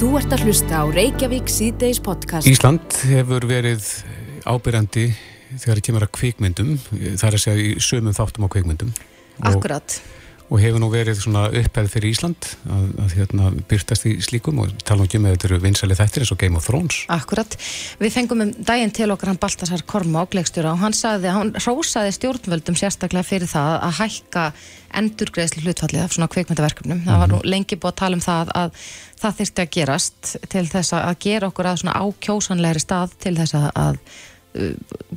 Þú ert að hlusta á Reykjavík síðdeis podcast. Ísland hefur verið ábyrjandi þegar það kemur að kvikmyndum, það er að segja í sömum þáttum á kvikmyndum. Akkurat. Og, og hefur nú verið svona upphæð fyrir Ísland að, að hérna, byrtast í slíkum og tala um með þetta eru vinsæli þættir eins og Game of Thrones. Akkurat. Við fengum um daginn til okkar hann Baltasar Korma á Gleikstjóra og hann sagði, hann rósaði stjórnvöldum sérstaklega fyrir það að hækka endurgreðsli hlutfallið af svona kveikmyndaverkefnum. Mm -hmm. Það var nú mhm. lengi búið að tala um það að það þurfti að gerast til þess að gera okkur að svona ákjósanlegri stað til þess að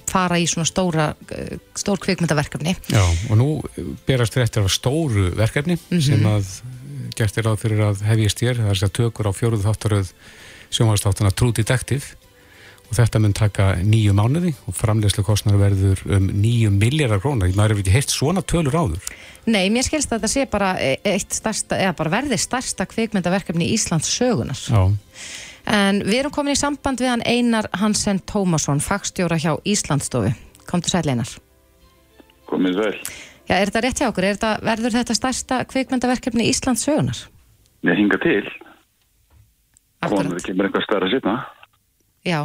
fara í svona stóra uh, stór kvikmyndaverkefni. Já, og nú berast þér eftir af stóru verkefni mm -hmm. sem að gert er á fyrir að hefjast þér, það er þess að tökur á fjóruð þáttaröð sjónvastáttarna True Detective. Og þetta mun taka nýju mánuði og framlegslu kostnar verður um nýju miljardar krónar, maður hefur ekki heilt svona tölur áður. Nei, mér skilst að þetta sé bara eitt starsta, bara verði starsta kvikmyndaverkefni í Íslands sögunar Já En við erum komin í samband við hann Einar Hansen Tómasson, fagstjóra hjá Íslandstofu. Komdu sæl Einar. Komið vel. Já, er þetta rétt hjá okkur? Þetta, verður þetta stærsta kvikmyndaverkefni Íslands sögunar? Nei, hinga til. Komur ekki með eitthvað stærra sérna. Já,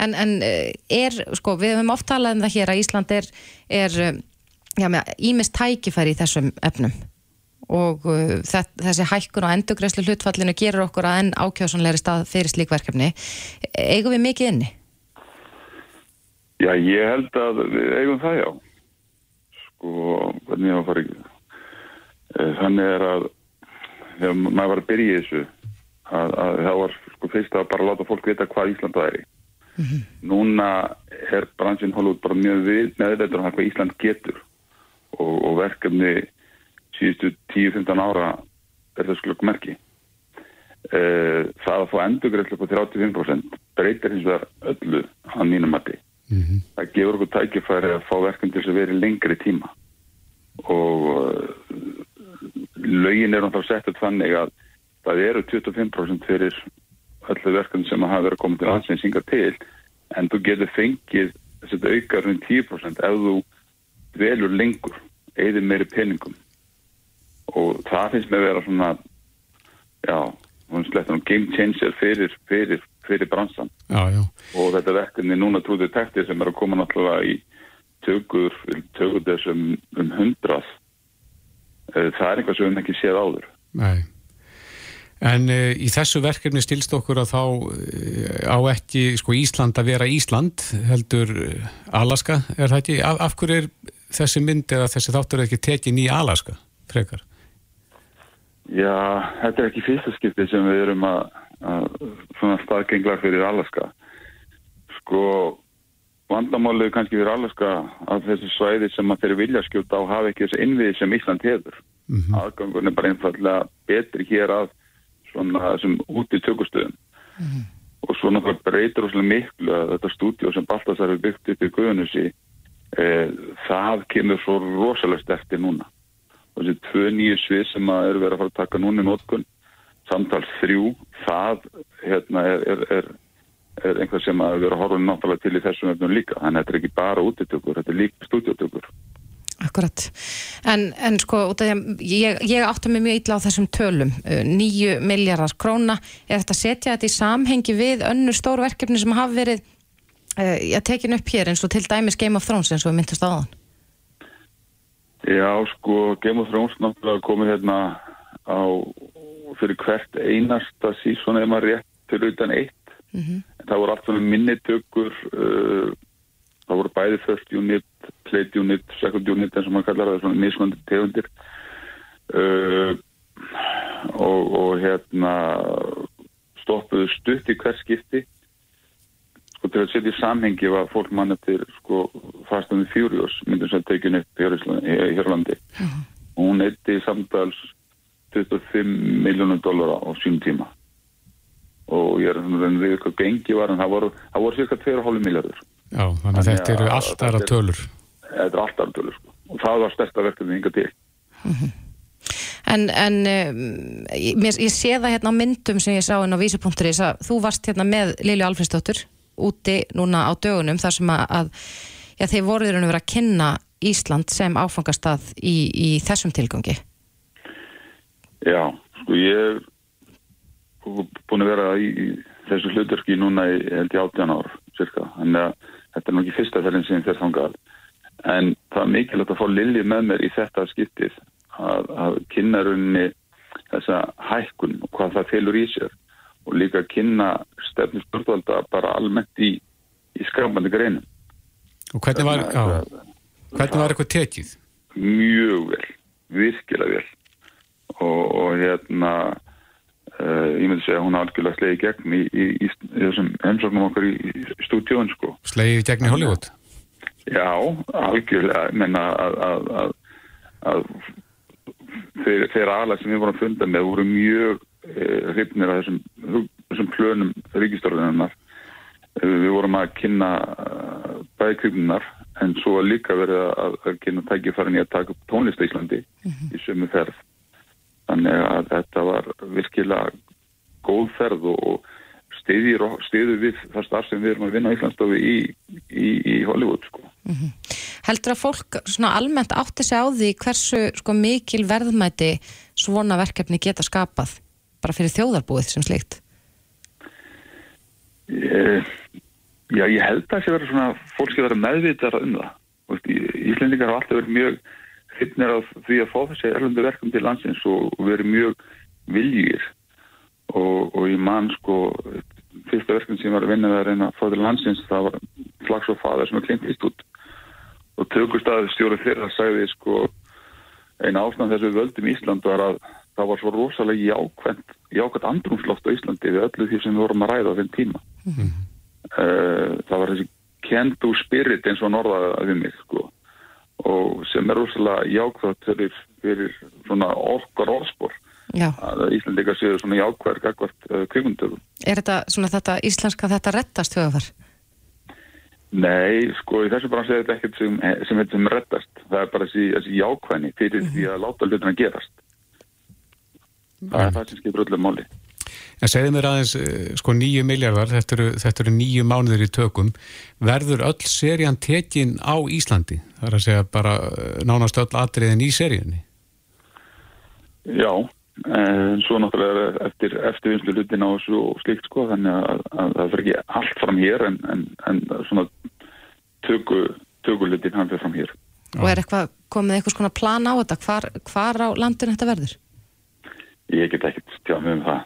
en, en eh, er, sko, við hefum oft talað um það hér að Ísland er, er eh, já, með ímist tækifæri í þessum efnum og uh, þessi hækkun og endugræslu hlutfallinu gerur okkur að enn ákjásanleiri stað fyrir slíkverkefni. Eigum við mikið inni? Já, ég held að við eigum það já. Sko, hvernig ég var ekki. Eh, þannig er að þegar maður var að byrja í þessu að, að það var sko fyrst að bara láta fólk vita hvað Ísland það er í. Mm -hmm. Núna er bransinn hólúð bara mjög við með þetta um hvað Ísland getur og, og verkefni síðustu 10-15 ára er það sklokk merki. Uh, það að fá endurgreiflega på 35% breytir hins vegar öllu á mínum mati. Mm -hmm. Það gefur okkur tækifæri að fá verkefni til að vera lengri tíma og uh, lögin er náttúrulega sett upp þannig að það eru 25% fyrir öllu verkefni sem hafa verið að koma til aðsynsinga til en þú getur fengið þessi aukar um 10% ef þú velur lengur eða meiri peningum og það finnst með að vera svona já, hún slettur um game changer fyrir, fyrir, fyrir bransan já, já. og þetta verkefni núna trúið tekti sem er að koma náttúrulega í tökur, tökur þessum um hundrað eh, það er eitthvað sem við ekki séð áður Nei En uh, í þessu verkefni stilst okkur að þá uh, á ekki sko, Ísland að vera Ísland heldur Alaska, er það ekki? Af, af hverju er þessi mynd eða þessi þáttur ekki tekin í Alaska frekar? Já, þetta er ekki fyrsta skipti sem við erum að, að svona staðgenglar fyrir Alaska. Sko, vandamálið kannski fyrir Alaska að þessi svæði sem að þeirri vilja skjóta á hafa ekki þessi innviði sem Ísland hefur. Mm -hmm. Aðgangun er bara einfallega betri hér að svona sem út í tökustöðum. Mm -hmm. Og svona það breytir óslega miklu að þetta stúdíu sem Baltasar hefur byggt upp í Guðunusi, eh, það kemur svo rosalega sterti núna og þessi tvö nýju svið sem að eru verið að fara að taka núni nótkun samtal þrjú, það hérna, er, er, er, er einhver sem að vera horfum náttúrulega til í þessum öfnum líka, þannig að þetta er ekki bara útitökur, þetta er líka stúdiotökur Akkurat, en, en sko ég, ég átti mig mjög illa á þessum tölum. Uh, nýju miljardar króna er þetta að setja þetta í samhengi við önnur stóru verkefni sem hafa verið uh, að tekja upp hér eins og til dæmis Game of Thrones eins og myndast þann Já, sko, Game of Thrones náttúrulega komið hérna á fyrir hvert einasta sísón eða maður rétt til utan eitt. Mm -hmm. Það voru alltaf minnitökur, uh, það voru bæði first unit, plate unit, second unit eins og maður kallar það, svona mismöndi tegundir. Uh, og, og hérna stoppuðu stutt í hver skipti sko til að setja í samhengi var fólk mann eftir sko Fast and the Furious myndin sem tekið upp í Hjörlandi uh -huh. og hún eitti samtals 25 miljónum dólara á sín tíma og ég er að við eitthvað gengi var en það voru, það voru cirka 2,5 miljardur Já, þannig að þetta eru alltaf aðra tölur Þetta eru alltaf aðra tölur sko. og það var stærsta verkefni yngar til uh mhm. -huh. En, en um, ég, ég sé það hérna á myndum sem ég sá inn á vísupunkturis að þú varst hérna með Lili Alfredsdóttur úti núna á dögunum þar sem að, að já, þeir voruður að vera að kynna Ísland sem áfangastað í, í þessum tilgangi. Já, sko ég sko búin að vera í, í þessu hlutverki núna í held í 18 ár cirka, að þetta er nú ekki fyrsta ferðin sem þér þangað. En það er mikilvægt að fá Lilji með mér í þetta skiptið að, að kynna rauninni þessa hækkun og hvað það fylgur í sér og líka kynna stefnir stjórnvalda bara almennt í, í skapandi greinum Og hvernig var, já, hvernig var eitthvað tekið? mjög vel, virkilega vel og, og hérna uh, ég myndi segja hún algjörlega slegið í gegn í, í, í, þessum heimsóknum okkar í, í stúdíun sko. Slegið í gegn í Hollywood? Já, algjörlega menna að, að, að, að þeir, þeir aðla sem við vorum að funda með voru mjög hrifnir af þessum, þessum plönum ríkistörðunar við vorum að kynna uh, bæðkvipnunar en svo líka verið að, að kynna tækifærin í að taka upp tónlist í Íslandi í sömu ferð. Þannig að þetta var virkilega góð ferð og stiður við það starf sem við erum að vinna í Íslandstofi í, í, í Hollywood sko. Heldur að fólk svona almennt átti sig á því hversu sko, mikil verðmæti svona verkefni geta skapað bara fyrir þjóðarbúið sem slikt? Ég, já, ég held að það sé verið svona fólk sé verið meðvitar um það. Íslendingar hafa alltaf verið mjög hittnir af því að fá þessi erlendu verkum til landsins og, og verið mjög viljir og, og ég man sko fyrsta verkum sem var að vinna það að reyna að fá til landsins það var flags og faður sem klint vist út og tökustæði stjóru þeirra sagði sko eina ástand þessu völdum í Ísland var að það var svo rosalega jákvæmt jákvæmt andrumsloft á Íslandi við öllu því sem við vorum að ræða á þeim tíma mm -hmm. uh, það var þessi kend og spirit eins og norðaða við mig sko og sem er rosalega jákvæmt fyrir, fyrir svona orkar orðspor Já. að Íslandika séu svona jákvæður gagvart uh, kvikmundöfum Er þetta svona þetta íslenska þetta rettast höfðar? Nei, sko, í þessu bransi er þetta ekkert sem, sem sem rettast. Það er bara þessi, þessi jákvæðni fyrir mm -hmm. því að láta hlutina gerast. Það er það sem skipur öllu máli. En segði mér aðeins, sko, nýju miljardar, þetta eru, þetta eru nýju mánuður í tökum. Verður öll serían tekin á Íslandi? Það er að segja bara nánast öll atriðin í seríunni? Já, en svo náttúrulega eftir, eftir vinslu hlutin á þessu og slikt, sko, þannig að, að það fyrir ekki allt fram hér en, en, en svona töku, tökulitin hann fyrir fram hér. Og er eitthvað komið eitthvað svona plan á þetta? Hvar, hvar á landinu þetta verður? Ég get ekkert tjáð með um það.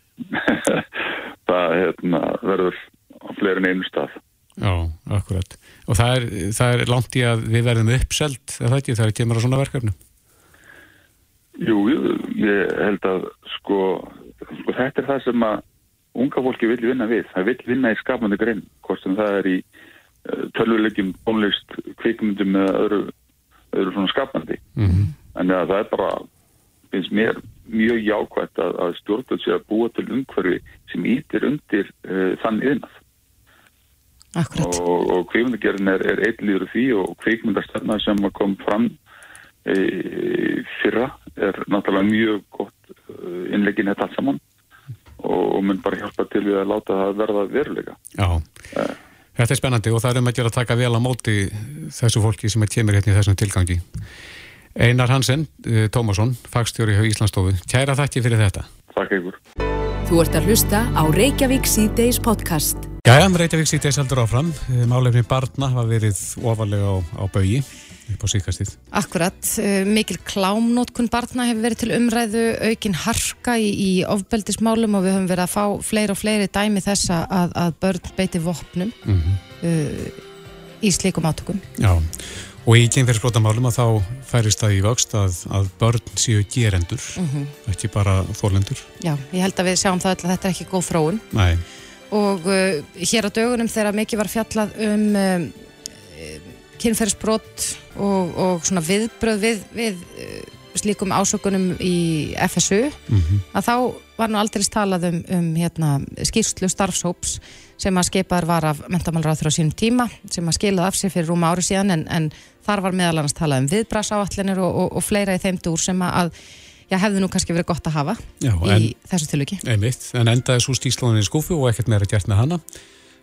það hérna, verður á fleirin einu stað. Já, akkurat. Og það er, það er langt í að við verðum uppselt, er það ekki, þegar það kemur á svona verkefnum? Jú, ég held að sko, sko þetta er það sem að unga fólki vil vinna við. Það vil vinna í skapandi grein, hvort sem það er í uh, tölvulegjum, bónlist, kvikmyndum eða öðru, öðru svona skapandi. Mm -hmm. Þannig að það er bara, finnst mér mjög jákvæmt að, að stjórnvöld sé að búa til umhverfi sem ítir undir uh, þann yðnað. Akkurat. Og, og kvikmyndagerðin er, er eitthvað því og kvikmyndastarna sem kom fram e, fyrra er náttúrulega mjög gott innlegin þetta allt saman og, og mun bara hjálpa til við að láta það verða veruleika. Já, uh, þetta er spennandi og það er um að gera að taka vel á móti þessu fólki sem er kemur hérna í þessum tilgangi. Einar Hansen, Tómasson, fagstjóri hjá Íslandsstofu, kæra þakki fyrir þetta. Takk ykkur. Þú ert að hlusta á Reykjavík C-Days podcast. Jæja, Reykjavík C-Days heldur áfram. Málefni barna hafa verið ofalega á, á baui upp á síkastið. Akkurat, mikil klámnótkun barna hefur verið til umræðu, aukin harka í, í ofbeldismálum og við höfum verið að fá fleiri og fleiri dæmi þessa að, að börn beiti vopnum Mm -hmm. uh, í slikum átökum. Já, og í kynferðsbrotamálum að þá færist það í vöxt að, að börn séu gerendur, Mm -hmm. ekki bara þólendur. Já, ég held að við sjáum það öll að þetta er ekki góð þróun Nei, og uh, hér á dögunum þegar mikið var fjallað um um, kynferðsbrot og, og svona viðbröð við, við uh, slíkum ásökunum í FSU Mhm. að þá var nú aldrei talað um, um hérna, skýrslu starfshóps sem að skipaður var af mentamálaráður á sínum tíma sem að skilaði af sér fyrir rúma ári síðan en, en þar var meðal annars talað um viðbrasáallinir og, og, og fleira í þeim dúr sem að já, hefði nú kannski verið gott að hafa Já, í en- þessu tilviki. einmitt, en endaði svo stíslaðin í skúfu og ekkert meira gert með hana.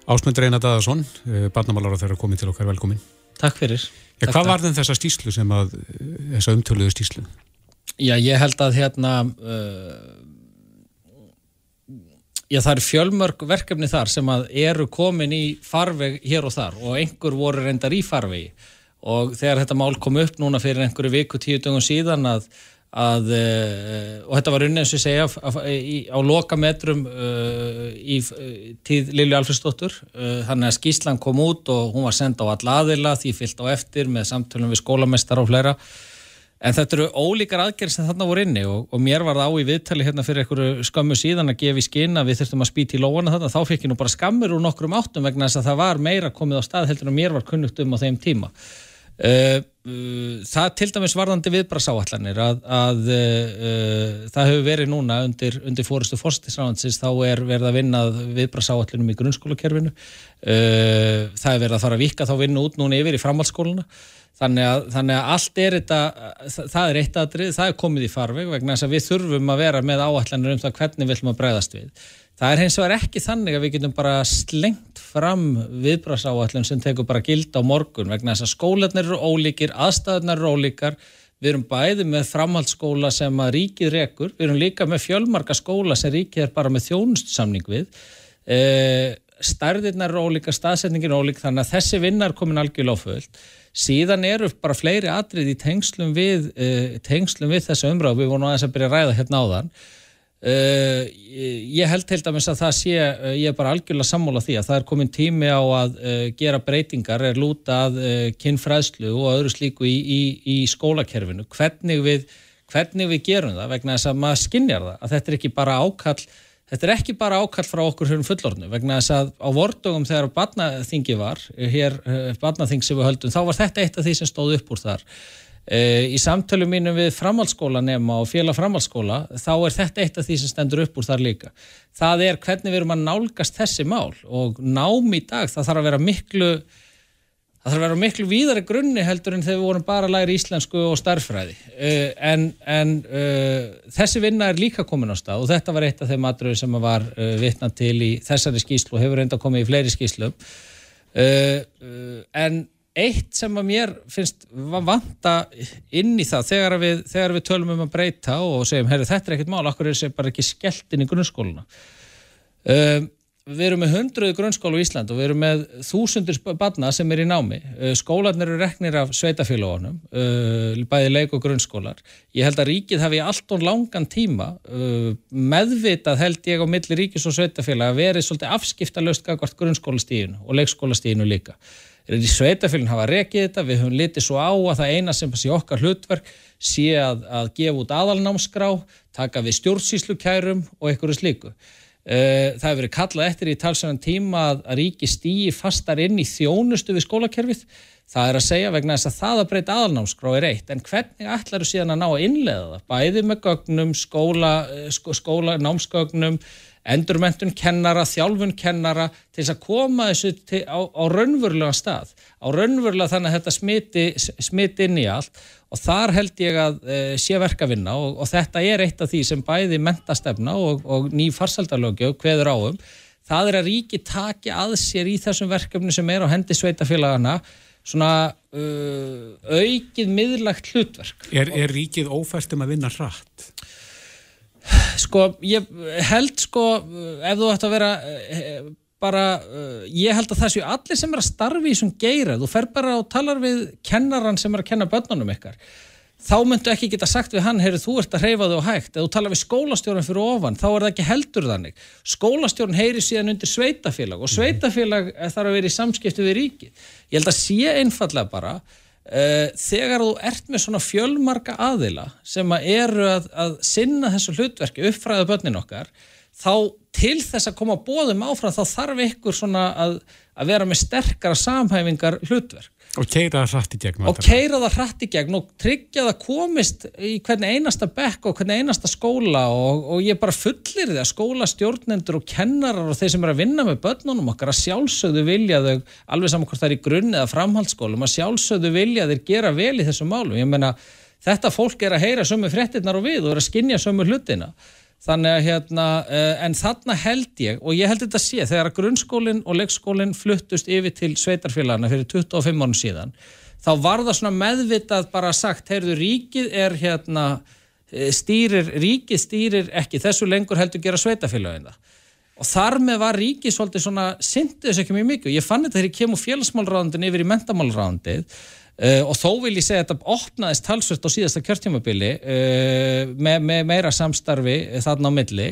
Ásmundur Einar Daðarsson, barnamálar þeirra komið til okkar velkomin. Takk fyrir. Já, Takk hvað var þeim þessa stíslu sem að, þessa umtöluðu stíslu? Já, ég held að hérna uh, Já, það eru fjölmörg verkefni þar sem að eru komin í farveg hér og þar og einhver voru reyndar í farvegi og þegar þetta mál kom upp núna fyrir einhverju viku tíu dögum síðan að, að og þetta var unni eins og ég segja á loka metrum uh, í tíð Lilju Alfredsdóttur uh, þannig að skíslan kom út og hún var senda á alla aðila því fyllt á eftir með samtölum við skólamestar og fleira. En þetta eru ólíkar aðgerð sem þarna voru inni og, og mér var það á í viðtali hérna fyrir einhverju skammu síðan að gefa í skinn að við þurftum að spýta í lóana þarna, þá fikk ég nú bara skammur úr nokkrum áttum vegna þess að það var meira komið á stað heldur en mér var kunnugt um á þeim tíma. Uh, uh, það til dæmis varðandi viðbrasáallanir að, að uh, það hefur verið núna undir, undir fórustu fórstisráðansins þá er verið að vinna viðbrasáallinum í grunnskólakerfinu uh, það er verið að fara að vika þá vinna út núna yfir í framhaldsskóluna Þannig að, þannig að allt er þetta, það er eitt aðrið, það er komið í farveg vegna þess að við þurfum að vera með áallanir um það hvernig við ætlum að bregðast við. Það er hins vegar ekki þannig að við getum bara slengt fram viðbrasáallin sem tekur bara gild á morgun vegna þess að skólanir eru ólíkir, aðstæðunar eru ólíkar, við erum bæði með framhaldsskóla sem að ríkið rekur, við erum líka með fjölmarka skóla sem ríkið er bara með þjónustsamning við. E, stærðirnar eru ólíka, staðsetningin er ólík þannig að þessi vinnar komin algjörlega fullt. Síðan eru bara fleiri atrið í tengslum við, uh, tengslum við þessa umræðu, við vorum aðeins að byrja að ræða hérna á þann uh, ég held til dæmis að það sé uh, ég er bara algjörlega sammála því að það er komin tími á að gera breytingar er lúta að kinnfræðslu og öðru slíku í, í, í skólakerfinu hvernig við, hvernig við gerum það vegna þess að maður skinnjar það að þetta er ekki bara ákall Þetta er ekki bara ákall frá okkur hér um fullorðinu vegna þess að á vordugum þegar badnaþingi var, hér eh, badnaþing sem við höldum, þá var þetta eitt af því sem stóð upp úr þar. E, í samtölu mínum við framhaldsskóla nema og félag framhaldsskóla, þá er þetta eitt af því sem stendur upp úr þar líka. Það er hvernig við erum að nálgast þessi mál og nám í dag, það þarf að vera miklu það þarf að vera miklu víðari grunni heldur en þegar við vorum bara að læra íslensku og starffræði uh, en, en uh, þessi vinna er líka komin á stað og þetta var eitt af þeim aðröðu sem var uh, vitnað til í þessari skýslu og hefur reynda komið í fleiri skýslum en eitt sem að mér finnst vanta inn í það þegar við, þegar við tölum um að breyta og segjum, herru þetta er ekkert mál, okkur er þetta bara ekki skellt inn í grunnskóluna við erum með hundruði grunnskólu í Ísland og við erum með þúsundur barna sem er í námi. Uh, skólanir eru reknir af sveitafélagunum, uh, bæði leik og grunnskólar. Ég held að ríkið hafi allt og langan tíma uh, meðvitað held ég á milli ríkis og sveitafélag að verið svolítið afskipta löst gagvart grunnskólastíðinu og leikskólastíðinu líka. Í sveitafélagin hafa rekið þetta, við höfum litið svo á að það eina sem sé okkar hlutverk sé að, að gefa út aðalnámskrá, taka við stjórnsýslukærum og einhverju slíku. Eh, það hefur verið kallað eftir í talsverðan tíma að ríki stýji fastar inn í þjónustu við skólakerfið. Það er að segja vegna þess að það að breyta aðalnámskrá er eitt, en hvernig ætlar þú síðan að ná að innlega það? Bæði með gögnum, skóla, eh, skóla námsgögnum, endurmentun kennara, þjálfun kennara til þess að koma þessu til, á, á raunverulega stað, á raunverulega þannig að þetta smiti, smiti inn í allt og þar held ég að e, sé verka vinna og, og þetta er eitt af því sem bæði mentastefna og, og ný farsaldalögjöf hveður áum. Það er að ríki taki að sér í þessum verkefni sem er á hendi sveitafélagana svona uh, aukið miðlagt hlutverk. Er, er ríkið ófæstum að vinna rætt? Sko, ég held sko, ef þú ætti að vera bara, uh, ég held að það séu allir sem er að starfi í svon geira, þú fer bara og talar við kennaran sem er að kenna börnunum ykkar. Þá myndu ekki geta sagt við hann heyrðu þú ert að hreyfa þig og hægt. Ef þú talar við skólastjórun fyrir ofan, þá er það ekki heldur þannig. Skólastjórun heyri síðan undir sveitafélag og sveitafélag þarf að vera í samskiptu við ríkið. Ég held að sé einfallega bara þegar þú ert með svona fjölmarka aðila sem að eru að, að sinna þessu hlutverki uppfræða börnin okkar þá til þess að koma bóðum áfram þá þarf ykkur svona að, að vera með sterkara samhæfingar hlutverk. Og keira það hrætt í gegn. Og keira það hrætt í gegn og tryggja það komist í hvernig einasta bekk og hvernig einasta skóla og, og ég bara fullir því að skólastjórnendur og kennarar og þeir sem er að vinna með börnunum okkar að sjálfsögðu vilja þau, alveg saman hvort það er í grunni eða framhaldsskólum, að sjálfsögðu vilja þeir gera vel í þessu málum. Ég meina þetta fólk er að heyra sömu fréttinnar og við og er að skinja sömu hlutina Þannig að hérna, uh, en þarna held ég, og ég held þetta að sé, þegar grunnskólinn og leikskólinn fluttust yfir til sveitarfélagana fyrir 25 mánu síðan, þá var það svona meðvitað bara sagt, heyrðu, ríkið er hérna, eh, stýrir, ríkið stýrir ekki þessu lengur heldur gera sveitarfélagina. og þar með var ríkið svolítið svona syndið þessu ekki mjög mikið og ég fann þetta þegar ég kem úr félagsmálráðandin yfir í mentamálráðandið Uh, og þó vil ég segja að þetta opnaðist talsvört á síðasta kjörtjómabili uh, með, með meira samstarfi þarna á milli.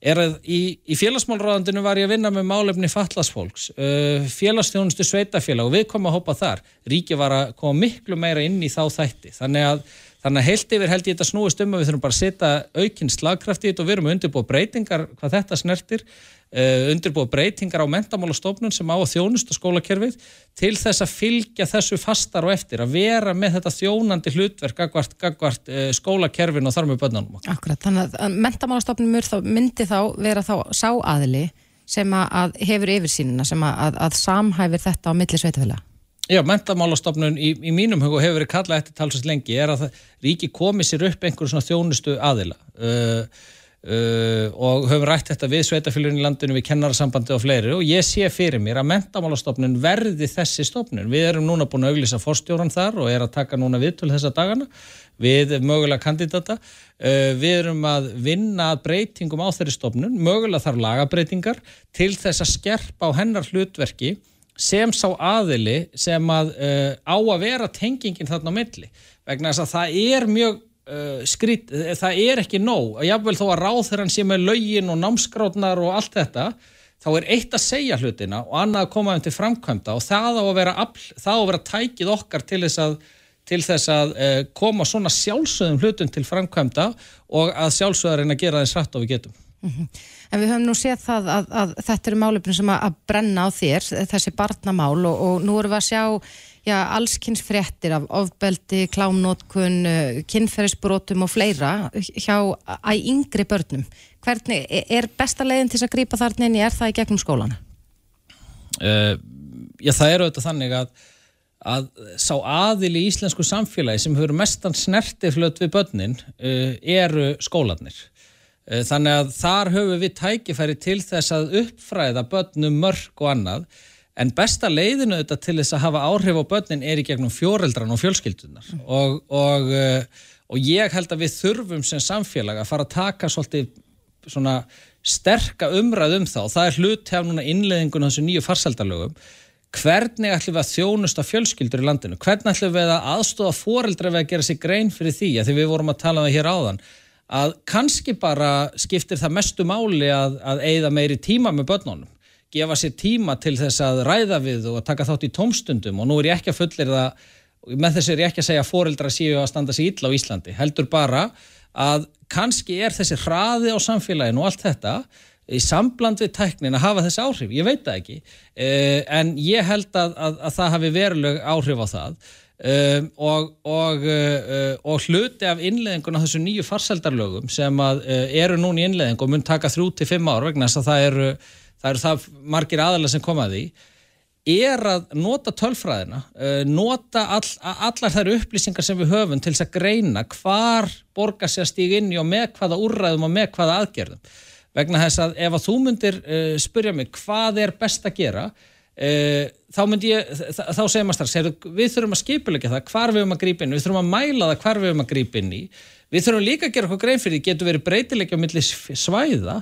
Er að í, í félagsmálráðandinu var ég að vinna með málefni fallasfólks uh, félagsstjónustu sveitafélag og við komum að hoppa þar. Ríki var að koma miklu meira inn í þá þætti. Þannig að, þannig að heilt yfir held ég þetta snúist um að við þurfum bara að setja aukinn slagkraft í þetta og við erum undirbúið breytingar hvað þetta snertir Uh, undirbúa breytingar á mentamálastofnun sem á að þjónusta skólakerfið til þess að fylgja þessu fastar og eftir að vera með þetta þjónandi hlutverk gagvart, gagvart uh, skólakerfin og þar með börnunum. Akkurat, þannig að mentamálastofnun myndi þá vera þá sáaðili sem að hefur yfirsýnina sem að, að samhæfir þetta á milli sveitafélag. Já, mentamálastofnun í, í mínum hugu hefur verið kallað eftir talsast lengi er að það, ríki komi sér upp einhverjum svona þjónustu aðila uh, Uh, og höfum rætt þetta við sveitafélagin í landinu við kennararsambandi og fleiri og ég sé fyrir mér að mentamálastofnun verði þessi stofnun. Við erum núna búin að auglýsa forstjóran þar og er að taka núna viðtölu þessa dagana við mögulega kandidata. Uh, við erum að vinna breytingum á þeirri stofnun, mögulega þarf lagabreitingar til þess að skerpa á hennar hlutverki sem sá aðili sem að uh, á að vera tengingin þarna á milli vegna þess að það er mjög uh, skrít, eh, það er ekki nóg að jáfnveil þó að ráð þegar hann sé með laugin og námsgráðnar og allt þetta þá er eitt að segja hlutina og annað að koma um til framkvæmda og það á að vera, afl, á að vera tækið okkar til þess að, til þess að uh, koma svona sjálfsögðum hlutum til framkvæmda og að sjálfsögðarinn að gera þess rætt og við getum. Mm -hmm. En við höfum nú séð það að, að þetta eru málefnum sem að, að brenna á þér, þessi barnamál og, og nú erum við að sjá já, allskynns fréttir af ofbeldi, klámnótkun, uh, kynferðisbrotum og fleira hjá að yngri börnum. Hvernig e, er besta leiðin til að grípa þarna inn í, er það í gegnum skólana? Uh, já, það eru auðvitað þannig að, að sá aðil í íslensku samfélagi sem hefur mestan snertiflöt við börnin uh, eru skólanir. Uh, þannig að þar höfum við tækifæri til þess að uppfræða börnum mörg og annað. En besta leiðinu þetta til þess að hafa áhrif á börnin er í gegnum fjóreldran og fjölskyldunar mm. og, og, eh, og ég held að við þurfum sem samfélag að fara að taka svolítið svona sterka umræð um það og það er hlut hefur núna innleðingun á þessu nýju farsaldalögum hvernig ætlum við að þjónusta fjölskyldur í landinu, hvernig ætlum við að aðstofa fóreldra við að gera sig grein fyrir því? Að því við vorum að tala um það hér áðan að kannski bara skiptir það mestu máli að, að eigða meiri tíma með börnunum gefa sér tíma til þess að ræða við og taka þátt í tómstundum. Og nú er ég ekki að fullir það, með þess er ég ekki að segja að foreldra séu að standa sér illa á Íslandi, heldur bara að kannski er þessi hraði á samfélaginu og allt þetta í sambland við tæknin að hafa þessi áhrif, ég veit það ekki, uh, en ég held að, að, að það hafi veruleg áhrif á það um, og, og, uh, og hluti af innleðingun á þessu nýju farseldarlögum sem að, uh, eru núni í innleðing og mun taka þrjú til fimm ár vegna þess að það eru það eru það margir aðalega sem komaði er að nota tölfræðina uh, nota all, allar þær upplýsingar sem við höfum til þess að greina hvar borgar sér stíg inn í og með hvaða úrræðum og með hvaða aðgerðum. Vegna þess að ef að þú myndir uh, spurja mig hvað er best að gera þá myndi ég þá segir maður strax, við þurfum að skipulegja það hvar við höfum að grípa inn, við þurfum að mæla það hvar við höfum að grípa inn í. Við þurfum líka að gera okkur grein fyrir því getur verið breytilegja á milli svæða.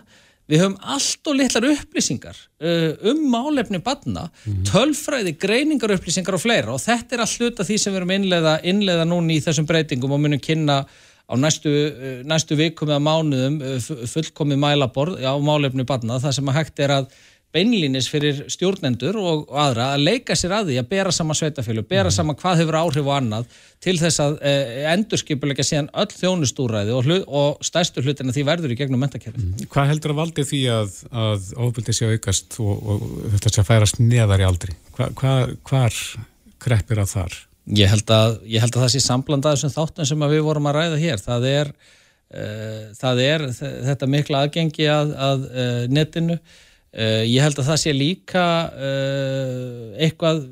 Við höfum allt og litlar upplýsingar uh, um málefni badna, mm -hmm. tölfræði, greiningar upplýsingar og fleira. Og þetta er allt hluta því sem við erum innleiða, innleiða núni í þessum breytingum og munum kynna á næstu, uh, næstu vikum eða mánuðum fullkomið mælaborð á málefni badna þar sem að hægt er að beinlínis fyrir stjórnendur og, og aðra að leika sér að því að bera saman sveitafjölu, bera mhm. saman hvað hefur áhrif og annað til þess að eh, endurskipuleika síðan öll þjónustúræði og, hlut, og stærstur hlutin að því verður í gegnum mentakerfi. Mm. Hvað heldur að valdi því að, að ofbildi sé aukast og, og þetta sé að færast neðar í aldri? Hva, hva, hvar kreppir að þar? Ég held að, ég held að það sé samblandað þessum þáttum sem við vorum að ræða hér. Það er, uh, það er þetta mikla aðgengi að, að uh, netinu Uh, ég held að það sé líka uh, eitthvað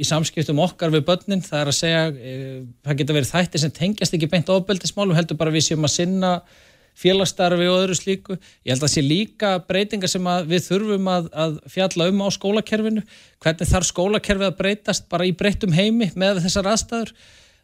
í samskiptum okkar við börnin, það er að segja uh, það geta verið þætti sem tengjast ekki beint ofbeldismálum, heldur bara við séum að sinna félagsstarfi og öðru slíku. Ég held að það sé líka breytingar sem við þurfum að, að fjalla um á skólakerfinu. Hvernig þarf skólakerfi að breytast bara í breyttum heimi með þessar aðstæður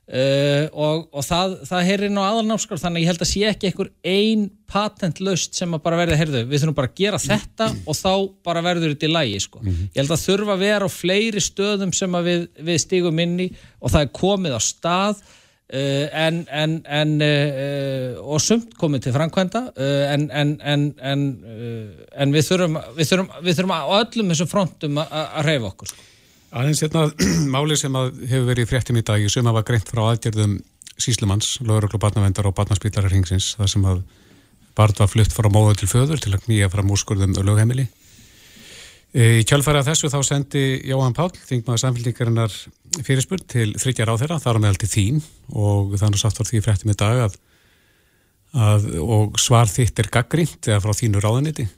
Uh, og, og það, það heyrir inn á aðalnámskráð þannig að ég held að sé ekki einhver ein patentlaust sem að bara verði heyrðu, við þurfum bara að gera þetta og þá bara verður þetta í lægi sko. ég held að þurfa að vera á fleiri stöðum sem að við, við stígum inn í og það er komið á stað uh, en, en, en uh, og sumt komið til framkvæmda en, en en við þurfum við þurfum, við þurfum á öllum þessum frontum að reyfa okkur sko Aðeins hérna máli sem hefur verið í fréttum í dag sem að var greint frá aðgerðum síslumanns, löguröklu barnavendar og barnaspílarar hingsins, það sem að barn var flutt frá móðu til föður til að knýja fram úrskurðum lögheimili. Í kjálfæra þessu þá sendi Jóhann Pál, þingmaður samfélgningarinnar fyrirspurn til þryggjar á þeirra, þar á meðal til þín og þannig satt var því fréttum í dag að, að og svar þitt er gaggrínt eða frá þínu ráðaniti.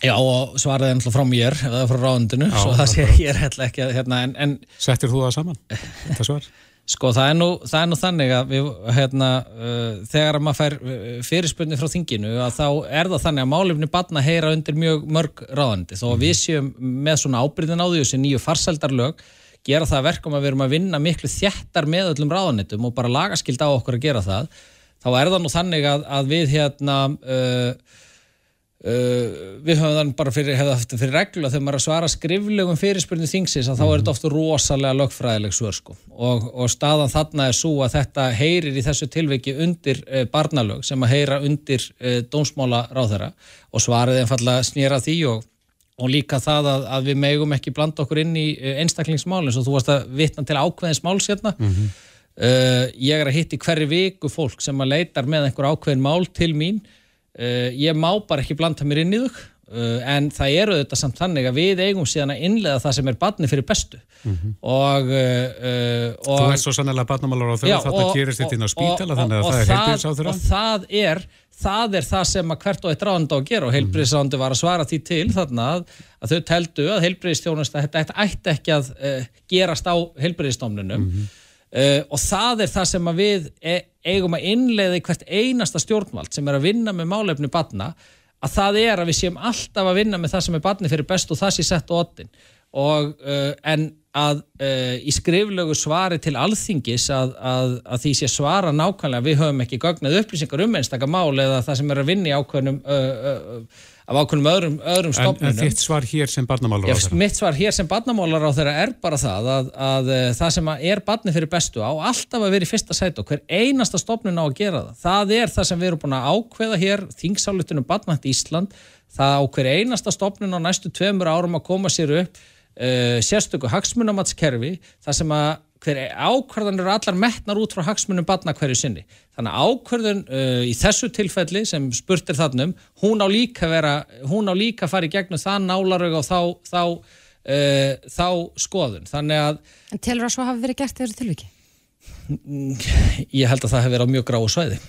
Já og svaraði ennþá frá mér eða frá ráðundinu, svo það sé ég er hella ekki að hérna en, en Settir þú það saman, þetta svar? Sko það er nú, það er nú þannig að við, hérna, uh, þegar maður fær uh, fyrirspunni frá þinginu að þá er það þannig að málefni batna heyra undir mjög mörg ráðandi þó að við séum með svona ábyrðin á því þessi nýju farseldarlög gera það verkum að við erum að vinna miklu þjættar með öllum ráðanitum og bara lagaskild á okkur að gera það þá er það nú þannig að, að við hérna uh, Uh, við höfum þannig bara fyrir, fyrir reglu að þegar maður er að svara skriflegum fyrirspurnu þingsins að þá er þetta ofta rosalega lögfræðileg svör sko. Og, og staðan þarna er svo að þetta heyrir í þessu tilviki undir uh, barnalög sem að heyra undir uh, dómsmála ráðherra og svarið einfallega snýra því og, og líka það að, að við megum ekki blanda okkur inn í einstaklingsmálinn svo þú varst að vitna til ákveðins máls hérna. Mm -hmm. ég er að hitti hverju viku fólk sem að leitar með einhver ákveðin mál til mín Uh, ég má bara ekki blanda mér inn í þau. Uh, en það eru þetta samt þannig að við eigum síðan að innlega það sem er barni fyrir bestu. Mm -hmm. og, uh, og Þú ert svo sannlega barnamálar á þau og þetta gerist þetta inn á spítala þannig að það er heilbríðsáþurra og það er, það er það sem að hvert og eitt ráðandi á að gera. Og heilbríðsáðandi var að svara því til þannig að, að þau teldu að heilbríðstjónust þetta ætti ekki að gerast á heilbríðstofnunum mm -hmm. Uh, og það er það sem við e eigum að innleiða í hvert einasta stjórnvald sem er að vinna með málefni badna að það er að við séum alltaf að vinna með það sem er badni fyrir best og það sé sett á ottin og uh, en að uh, í skriflegu svari til alþingis að, að, að því sé svara nákvæmlega við höfum ekki gögnað upplýsingar um einstakar mál eða það sem er að vinna í ákveðnum af ákveðnum öðrum, öðrum stofnunum. En, en þitt svar hér sem barnamálar á þeirra? Mitt svar hér sem barnamálar á þeirra er bara það að, að, að eh, það sem er barni fyrir bestu á alltaf að vera í fyrsta sætu og hver einasta stofnun á að gera það. Það er það sem við erum búin að ákveða hér, þingsálutunum Barnvænt Ísland, það á hver einasta stofnun á næstu tveimur árum að koma sér upp uh, sérstöku hagsmunamatskerfi, það sem að hver ákvarðan eru allar metnar út frá hagsmunum batna hverju sinni. Þannig að ákvarðan uh, í þessu tilfelli sem spurtir þannum, hún á líka vera, hún á líka að í gegnum það nálarög og þá, þá, uh, þá skoðun. Þannig að... En telur það svo hafi verið gert þegar tilviki? Ég held að það hefur verið á mjög gráu svæði.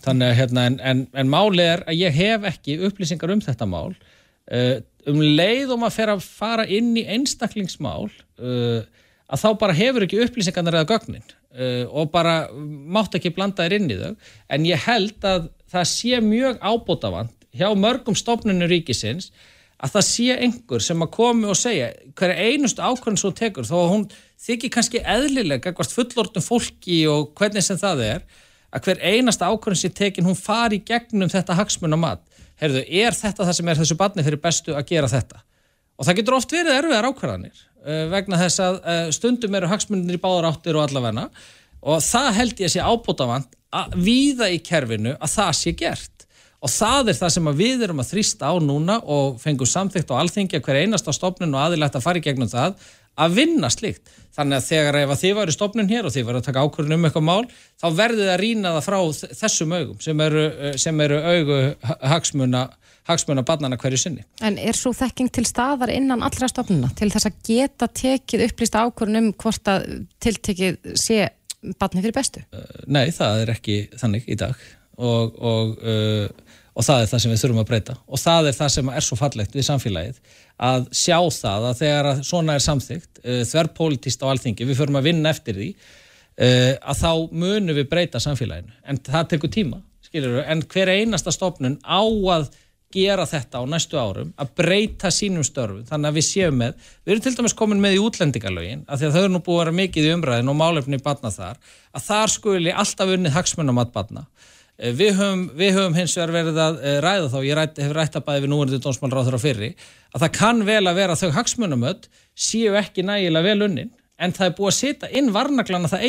Þannig að hérna, en, en, en máli er að ég hef ekki upplýsingar um þetta mál. Uh, um leið og maður fer að fara inn í einstaklingsmál uh, að þá bara hefur ekki upplýsingarnar eða gögnin uh, og bara mátt ekki blanda þér inn í þau. En ég held að það sé mjög ábútafand hjá mörgum stofnunum ríkisins að það sé einhver sem að komi og segja hverja einustu ákvörðin svo tekur þó að hún þykir kannski eðlilega eitthvað fullortum fólki og hvernig sem það er að hver einasta ákvörðin sem tekin hún fari gegnum þetta hagsmunamat. Herðu, er þetta það sem er þessu barni fyrir bestu að gera þetta? Og það getur oft verið erfiðar ákvarðanir. uh, vegna þess að uh, stundum eru hagsmunir í báðar áttir og allavegna og það held ég að sé ábútafant að víða í kerfinu að það sé gert og það er það sem við erum að þrýsta á núna og fengum samþygt á alþingi að hver einasta stofnun og aðilegt að fara í gegnum það að vinna slikt. Þannig að þegar ef að þið varu stofnun hér og þið varu að taka ákvörðun um eitthvað mál, þá verður það að rýna það frá þessum augum sem eru, sem eru augu hagsmuna hagsmuna barnana hverju sinni. En er svo þekking til staðar innan allra stofnuna til þess að geta tekið upplýst ákvörðun um hvort að tiltekið sé barni fyrir bestu? Uh, nei, það er ekki þannig í dag og, og, uh, og það er það sem við þurfum að breyta og það er það sem er svo fallegt við samfélagið að sjá það að þegar að svona er samþygt uh, þverrpolítist á alþingi, við förum að vinna eftir því að þá munum við breyta samfélaginu en það tekur tíma, skiljur við, en hver einasta stofnun á að gera þetta á næstu árum að breyta sínum störfum þannig að við séum með, við erum til dæmis komin með í útlendingalögin, af því að þau eru nú búið að vera mikið í umræðin og málefni í badna þar að þar skuli alltaf unnið hagsmunum að badna. Eh, við höfum, við höfum hins vegar verið að eh, ræða þá, ég ræt, hef rætt að bæði við núverðið dónsmálráður á fyrri, að það kann vel að vera þau hagsmunumöld séu ekki nægilega vel unnin en það er búið að setja inn varnaglan að það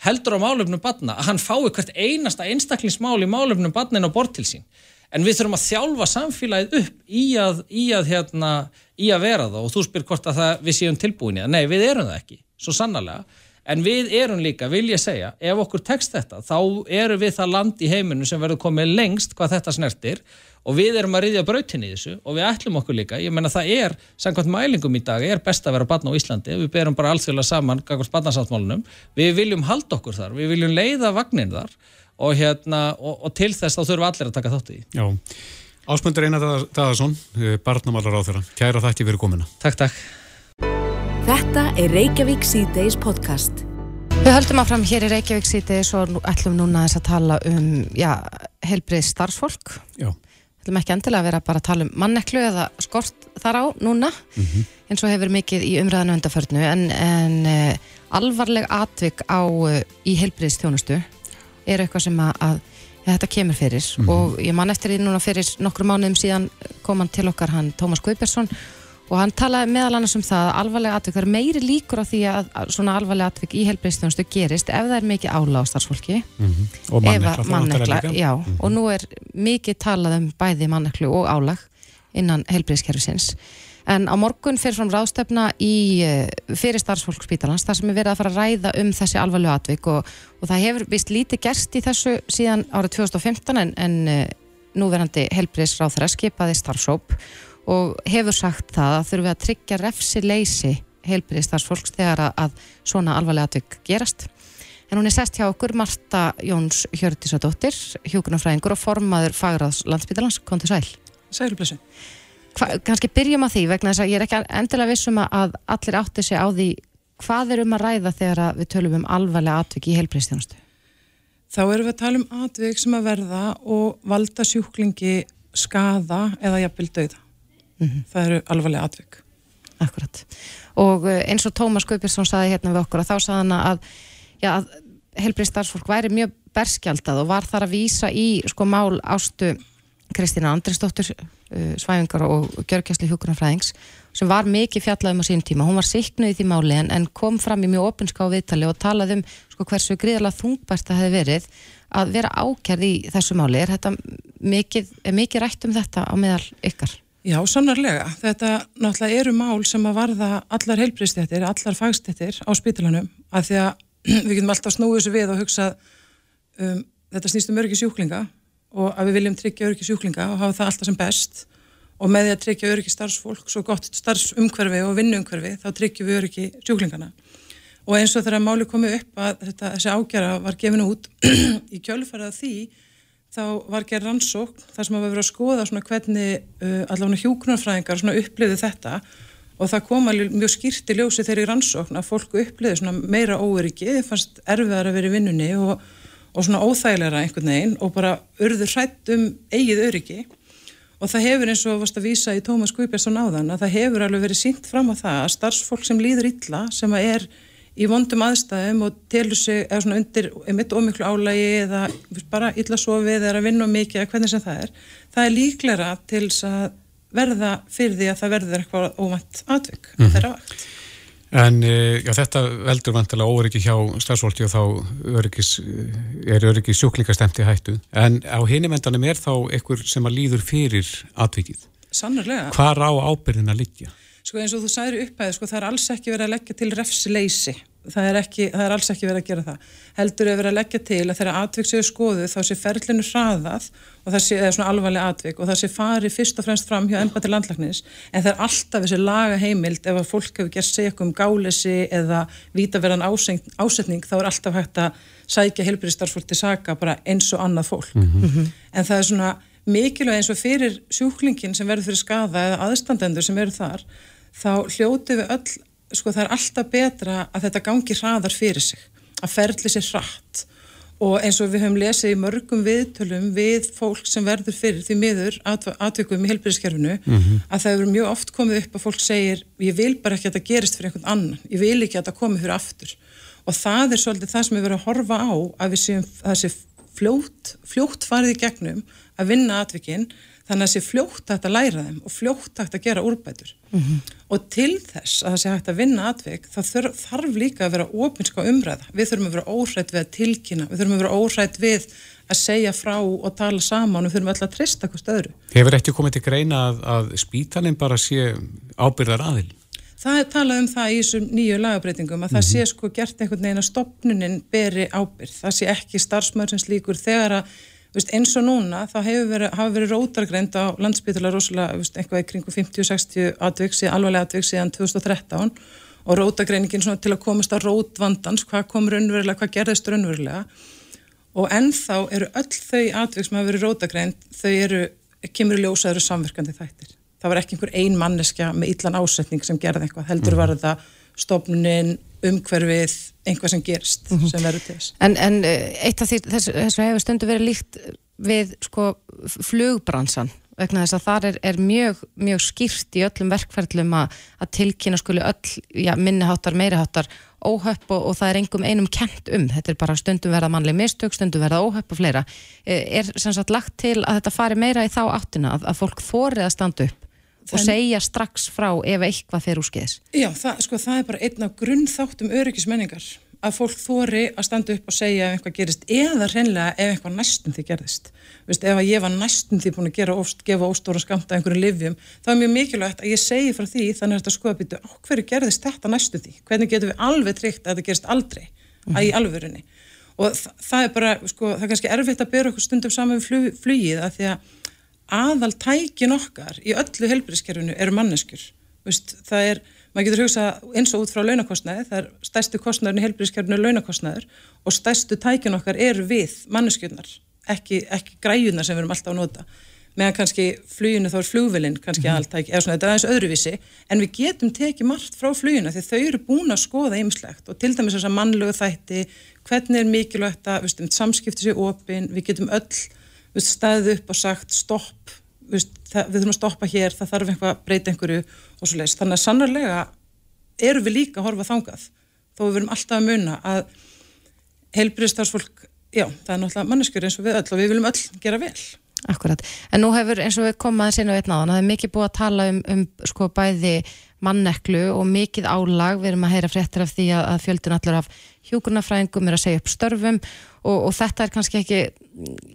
að að að að heldur á málefnum badna að hann fái hvert einasta einstaklingsmál í málefnum badnin á bort til sín. En við þurfum að þjálfa samfélagið upp í að, í að, hérna, í að vera það og þú spyr hvort að það, við séum tilbúin í það. Nei, við erum það ekki, svo sannarlega. En við erum líka, vil ég segja, ef okkur tekst þetta, þá erum við það land í heiminu sem verður komið lengst hvað þetta snertir og við erum að riðja brautin í þessu og við ætlum okkur líka, ég menna það er samkvæmt mælingum í dag, er best að vera barn á Íslandi við berum bara allsfélag saman gangast barnasáttmálunum, við viljum halda okkur þar við viljum leiða vagnin þar og, hérna, og, og til þess þá þurfum allir að taka þátt í. Já, Ásmundur Einar Dadarsson eh, barnamálar á þeirra, kæra þætti fyrir komina Takk, takk Þetta er Reykjavík C-Days podcast Við höldum áfram hér í Reykjavík C-Days og ætlum núna þess að tala um já, helbrið starfsfólk Já Við ætlum ekki endilega að vera bara að tala um manneklu eða skort þar á núna mm -hmm. eins og hefur mikið í umræðinu undarförnu en, en uh, alvarleg atvik á uh, í heilbriðstjónustu er eitthvað sem að, að ja, þetta kemur fyrir mm -hmm. og ég man eftir því núna fyrir nokkru mánuðum síðan kom hann til okkar hann Tómas Guibersson og hann talaði meðal annars um það að alvarlega atvik, það er meiri líkur á því að svona alvarlega atvik í helbriðstjónustu gerist ef það er mikið ála á starfsfólki. Mm -hmm. og mannekla, mannekla já, mm -hmm. og nú er mikið talað um bæði manneklu og álag innan helbriðskerfisins en á morgun fyrir fram ráðstöfna í eh, fyrir starfsfólk spítalans þar sem er verið að fara að ræða um þessi alvarlega atvik. Og, og það hefur vist lítið gerst í þessu síðan árið 2015 en, en eh, núverandi helbriðsráð þar skipaði starfsóp og hefur sagt það að þurfum við að tryggja refsi leysi heilbyrðistarsfólks þegar að, svona alvarlega atvik gerast. En hún er sest hjá okkur Marta Jóns Hjördisadóttir, hjókunarfræðingur og formaður Fagraðs landsbytalans. Kom til sæl. Sælublessu. Kanski byrjum að því vegna þess að ég er ekki endilega vissum að allir átti sig á því hvað er um að ræða þegar að við tölum um alvarlega atvik í heilbyrðistjónustu? Þá erum við að tala um atvik sem að verða og valda sjúklingi skada eða jafnvel dauða mm -hmm. það eru alvarlega atvik Akkurat, og eh, eins og Tómas Guðbjörnsson saði hérna við okkur að þá saði hann að, að helbrið starfsfólk væri mjög berskjaldað og var þar að vísa í sko mál ástu Kristina Andrisdóttur uh, svæfingar og gjörgjæsli hjókunarfræðings sem var mikið fjallaðum á sín tíma hún var siknuð í því máli en, en kom fram í mjög opinská viðtali og talaði um sko, hversu gríðarlega þungbært það hefði verið að vera ákjærð í þessu máli er þetta mikið, er mikið rætt um þetta á meðal ykkar? Já, sannarlega. Þetta náttúrulega eru mál sem að varða allar heilbristættir, allar fagstættir á spítalanum að því að við getum alltaf snúið þessu við og hugsa um, þetta snýst um öryggi sjúklinga og að við viljum tryggja öryggi sjúklinga og hafa það alltaf sem best og með því að tryggja öryggi starfsfólk svo gott starfsumhverfi og vinnuumhverfi þá tryggjum við öryggi sjúklingana og eins og þegar máli komið upp að þetta, þessi ágjara var gefin út í kjölfarað því þá var gerð rannsókn þar sem að við verðum að skoða svona hvernig uh, allavega hjókunarfræðingar svona uppliði þetta og það kom alveg mjög skýrt í ljósi þeirri rannsókn að fólku uppliði svona meira óöryggi, þið fannst erfiðar að vera í vinnunni og, og svona óþægilega einhvern veginn og bara urður hrætt um eigið öryggi. Og það hefur eins og varst að vísa í Tómas Guðbjörnsson áðan að það hefur alveg verið sínt fram á það að starfsfólk sem líður illa sem að er í vondum aðstæðum og telur sig eða svona undir mitt ómiklu álægi eða bara illa sofið eða að vinna mikið eða hvernig sem það er það er líklæra til að verða fyrir því að það verður eitthvað óvænt atvik mm -hmm. þeirra vakt En eh, já, þetta veldur vantilega óryggi hjá starfsfólki og þá öryggis, eh, er öryggi sjúklingastemti hættu en á hinimendunum er þá einhver sem að líður fyrir atvikið Sannarlega Hvar á ábyrðin að liggja? Sko eins og þú særi upphæði, sko það er alls ekki verið að leggja til refsleysi það er, ekki, það er alls ekki verið að gera það. Heldur er verið að leggja til að þeirra atvik séu skoðu þá sé ferlinu hraðað og það sé, eða svona alvarlega atvik og það sé farið fyrst og fremst fram hjá ennbætti landlagnis en það er alltaf þessi laga heimild ef að fólk hefur gert segja um gálesi eða vítaverðan ásetning þá er alltaf hægt að sækja helbriðstarfsfólk til saka bara eins og annað fólk. Mm -hmm. en það er svona mikilvæg eins og fyrir sjúklingin sem verður fyrir skada eða aðstandendur sem eru þar þá hljóti við öll sko það er alltaf betra að þetta gangi hraðar fyrir sig, að ferli sér hratt. Og eins og við höfum lesið í mörgum viðtölum við fólk sem verður fyrir því miður atvikum í helbriðskerfinu mm -hmm. að það hefur mjög oft komið upp að fólk segir ég vil bara ekki að þetta gerist fyrir einhvern annan. Ég vil ekki að þetta komi fyrir aftur. Og það er svolítið það sem við verðum að horfa á að við séum það sé fljótt, fljótt farið í gegnum að vinna atvikinn þannig að það sé fljótt hægt að læra þeim og fljótt hægt að gera úrbætur mm -hmm. og til þess að það sé hægt að vinna atvik þá þarf, þarf líka að vera ofinska umræða, við þurfum að vera óhrætt við að tilkynna, við þurfum að vera óhrætt við að segja frá og tala saman og við þurfum alltaf að trista hvort öðru Hefur ekki komið til greina að, að spítalinn bara sé ábyrðar aðil? Það er talað um það í þessum nýju lagabreitingum að mm -hmm. það mhm. sé sko gert einhvern veginn að stopnunin beri ábyrð, það sé ekki starfsmörn sem slíkur þegar að Veist, eins og núna þá hefur verið, verið rótargreind á landsbytula rosalega veist, eitthvað í kringu 50-60 atviksi, alvarlega atviksi síðan 2013 og rótargreiningin til að komast á rótvandans, hvað kom raunverulega, hvað gerðist raunverulega og ennþá eru öll þau atvik sem hafa verið rótargreind, þau eru, kemur í ljósaður samverkandi þættir. Það var ekki einhver ein manneskja með illan ásetning sem gerði eitthvað, heldur mhm. var þetta stofnin, umhverfið, einhvað sem gerist mm -hmm. sem verður til þess. En, en eh, eitt af því þess, þess að hefur stundu verið líkt við sko flugbransan vegna þess að það er, er mjög, mjög skýrt í öllum verkferðlum að, að tilkynna skuli öll já, minniháttar, meiriháttar óhöpp og, og það er engum einum kent um þetta er bara stundum verða mannleg mistök, stundum verða óhöpp og fleira. Eh, er sem sagt lagt til að þetta fari meira í þá áttina að, að fólk þórið að standa upp og segja strax frá ef eitthvað fer úr skeiðis. Já, það, sko, það er bara einn af grunnþáttum öryggismenningar að fólk þóri að standa upp og segja ef eitthvað gerist eða reynlega ef eitthvað næstum því gerðist. Vist, ef ég var næstum því búin að gera óst, gefa óstóra skamta einhverju livjum, þá er mjög mikilvægt að ég segi frá því þannig að þetta skoða býtu á hverju gerðist þetta næstum því? Hvernig getum við alveg tryggt að þetta gerist aldrei mm. að í alvörunni? Og það, það er bara, sko, það er kannski erfitt að byrja okkur stundum saman við flug, flugið að því að aðal tækin okkar í öllu helbriðskerfinu eru manneskjur. Vist, það er, maður getur hugsað eins og út frá launakostnaði, það er stærstu kostnaðurinn í helbriðskerfinu er launakostnaður og stærstu tækin okkar eru við manneskjurnar, ekki, ekki græjunar sem við erum alltaf að nota. Meðan kannski fluginu þá er flugvelin kannski mm -hmm. aðaltæki, eða svona þetta er aðeins öðruvísi, en við getum tekið margt frá flugina því þau eru búin að skoða ymslegt og til dæmis þess að mannlegu þætti, hvernig er mikilvægt að um samskipti sér opinn, við getum öll staðið upp og sagt stopp, við þurfum að stoppa hér, það þarf einhvað að breyta einhverju og svo leiðist. Þannig að sannarlega eru við líka að horfa þangað þó við verum alltaf að muna að heilbriðstarfsfólk, já, það er náttúrulega manneskjur eins og við öll og við viljum öll gera vel. Akkurat, en nú hefur eins og við komaðum sinna við einn áðan, það er mikið búið að tala um, um sko bæði manneklu og mikið álag, við erum að heyra fréttir af því að, að fjöldun allar af hjúkurnafræðingum er að segja upp störfum og, og þetta er kannski ekki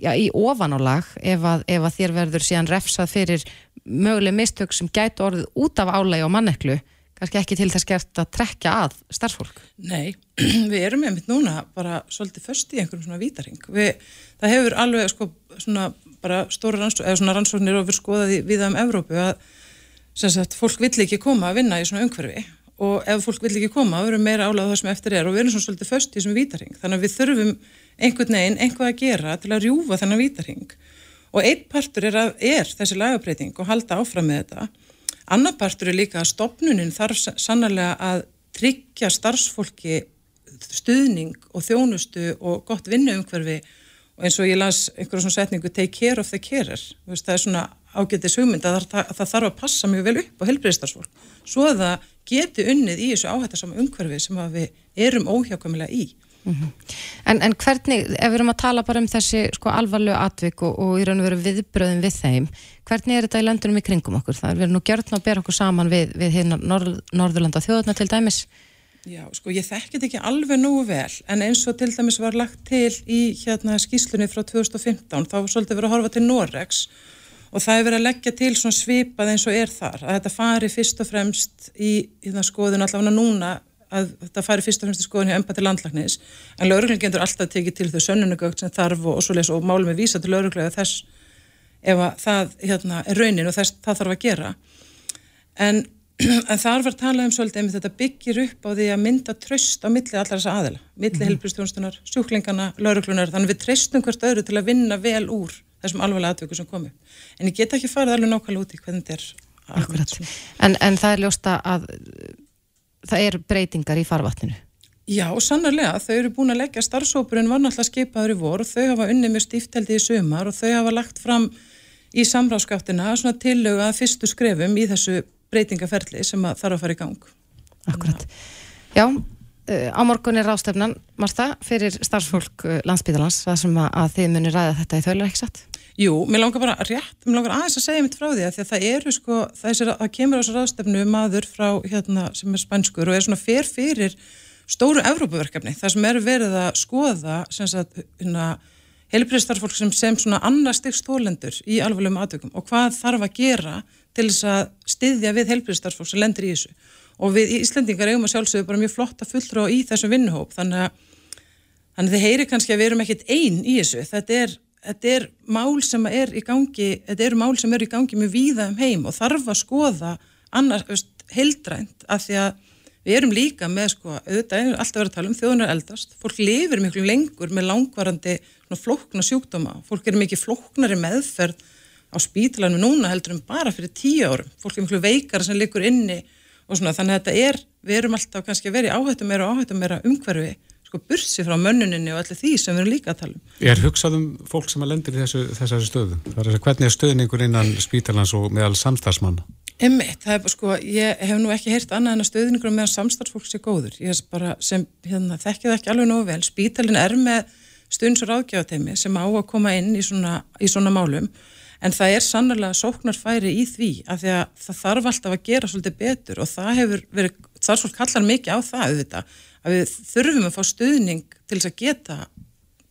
já, í ofanálag ef að, ef að þér verður síðan refsað fyrir möguleg mistök sem gætu orðið út af álægi og manneklu kannski ekki til þess gert að trekja að starfsfólk. Nei, við erum einmitt núna bara svolítið först í einhverjum svona vítaring. Við, það hefur alveg sko svona bara stóra rannsóknir, eða svona rannsóknir við skoðaði við um Evrópu að sagt, fólk vill ekki koma að vinna í svona umhverfi og ef fólk vill ekki koma, við erum meira álæð það sem eftir er. Og við erum svona svolítið föst í þessum vítaring þannig að við þurfum einhvern veginn einhvað að gera til að rjúfa þennan vítaring og einn partur er, að, er þessi lagabreiting og halda áfram með þetta. Annar partur er líka að stopnunin þarf sannarlega að tryggja starfsfólki stuðning og þjónustu og gott vinnuumhverfi. Og eins og ég las einhverjum svona setningu take care of the carer það er svona ágetið hugmynd að það, það þarf að passa mjög vel upp á helbreyðstarfsfólk svo að það geti unnið í þessu áhættasama umhverfi sem við erum óhjákvæmilega í mm -hmm. en, en hvernig, ef við erum að tala bara um þessi sko alvarlega atvik og, og í raun og veru viðbröðum við þeim hvernig er þetta í landunum í kringum okkur? Það er verið nú gjörðn að bera okkur saman við, við hérna Norð, Norðurlanda þjóðuna til dæmis Já, sko ég þekkit ekki alveg nú vel en eins og til dæmis var lagt til í hérna skýslunni frá 2015 þá svolítið verið að horfa til Noregs og það er verið að leggja til svona svipað eins og er þar að þetta fari fyrst og fremst í, í það skoðun allavega núna að þetta fari fyrst og fremst í skoðun hjá empati landlagnis en lauruglega getur alltaf tekið til þau sönnunugögt sem þarf og, og svo les og málum er vísa til lauruglega þess ef það hérna, er raunin og þess það þarf að gera en en þar var talað um svolítið um þetta byggir upp á því að mynda tröst á milli allar þessa aðila, milli mm. helbristjónstunar sjúklingana, lauruglunar, þannig við treystum hvert öðru til að vinna vel úr þessum alvarlega atvöku sem komi. En ég get ekki farið alveg nákvæmlega út í hvernig þetta er Akkurat, en, en það er ljósta að það er breytingar í farvatninu Já, sannarlega, þau eru búin að leggja starfsópurinn var náttúrulega skipaður í vor og þau hafa unni með stífteldi í sumar og þau hafa lagt fram í samráðskáttina svona tillögu að fyrstu skrefum í þessu breytingaferli sem þarf að fara í gang. Akkurat. Já, uh, á morgun er rástefnan, Marta, fyrir starfsfólk uh, landsbyðalans, það sem að, að þið munir ræða þetta í þauðlega, ekki satt? Jú, mér langar bara rétt, mér langar aðeins að segja mitt frá því að, að það eru sko, það, það kemur á þessu rástefnu maður frá hérna sem er spænskur og er svona fer fyrir stóru Evrópaverkefni, það sem eru verið að skoða hérna heilbreyðstarfólk sem sem svona annar stygg stólendur í alvegum aðtökum og hvað þarf að gera til þess að styðja við heilbreyðstarfólk sem lendur í þessu. Og við Íslendingar eigum að sjálfsögðu bara mjög flotta fulltrá í þessu vinnuhóp þannig að, þannig að þið heyri kannski að við erum ekkit einn í þessu. Þetta er, þetta er mál sem er í gangi þetta eru mál sem eru í gangi með víða um heim og þarf að skoða annars, heildrænt af því að við erum líka með sko, auðvitað er alltaf verið að tala um þjóðunar eldast. Fólk lifir miklu lengur með langvarandi flókna sjúkdóma, fólk er mikið flóknari meðferð á spítalanum núna heldur um bara fyrir tíu árum. Fólk er miklu veikara sem likur inni og svona þannig að þetta er, við erum alltaf kannski að vera í áhættum meira og áhættum meira umhverfi sko bursi frá mönnuninni og allir því sem við erum líka að tala um. Er hugsað um fólk sem að lendir í þessu, þessari stöðu? Það er að hvernig er stöðningur innan spítalans og meðal samstagsmanna? Emmitt, það er bara sko, ég hef nú ekki heyrt annað en að stöðningur meðan samstagsfólk sé góður. Ég er bara sem, hérna, þekkið ekki alveg nógu vel. Spítalin er með stunds- og ráðgjáðatemi sem á að koma inn í svona, í svona málum en það er sannlega sóknarfæri í því af því að það þarf alltaf að gera svolítið betur og það hefur verið, svolítið kallar mikið á það auðvitað, að við þurfum að fá stuðning til þess að geta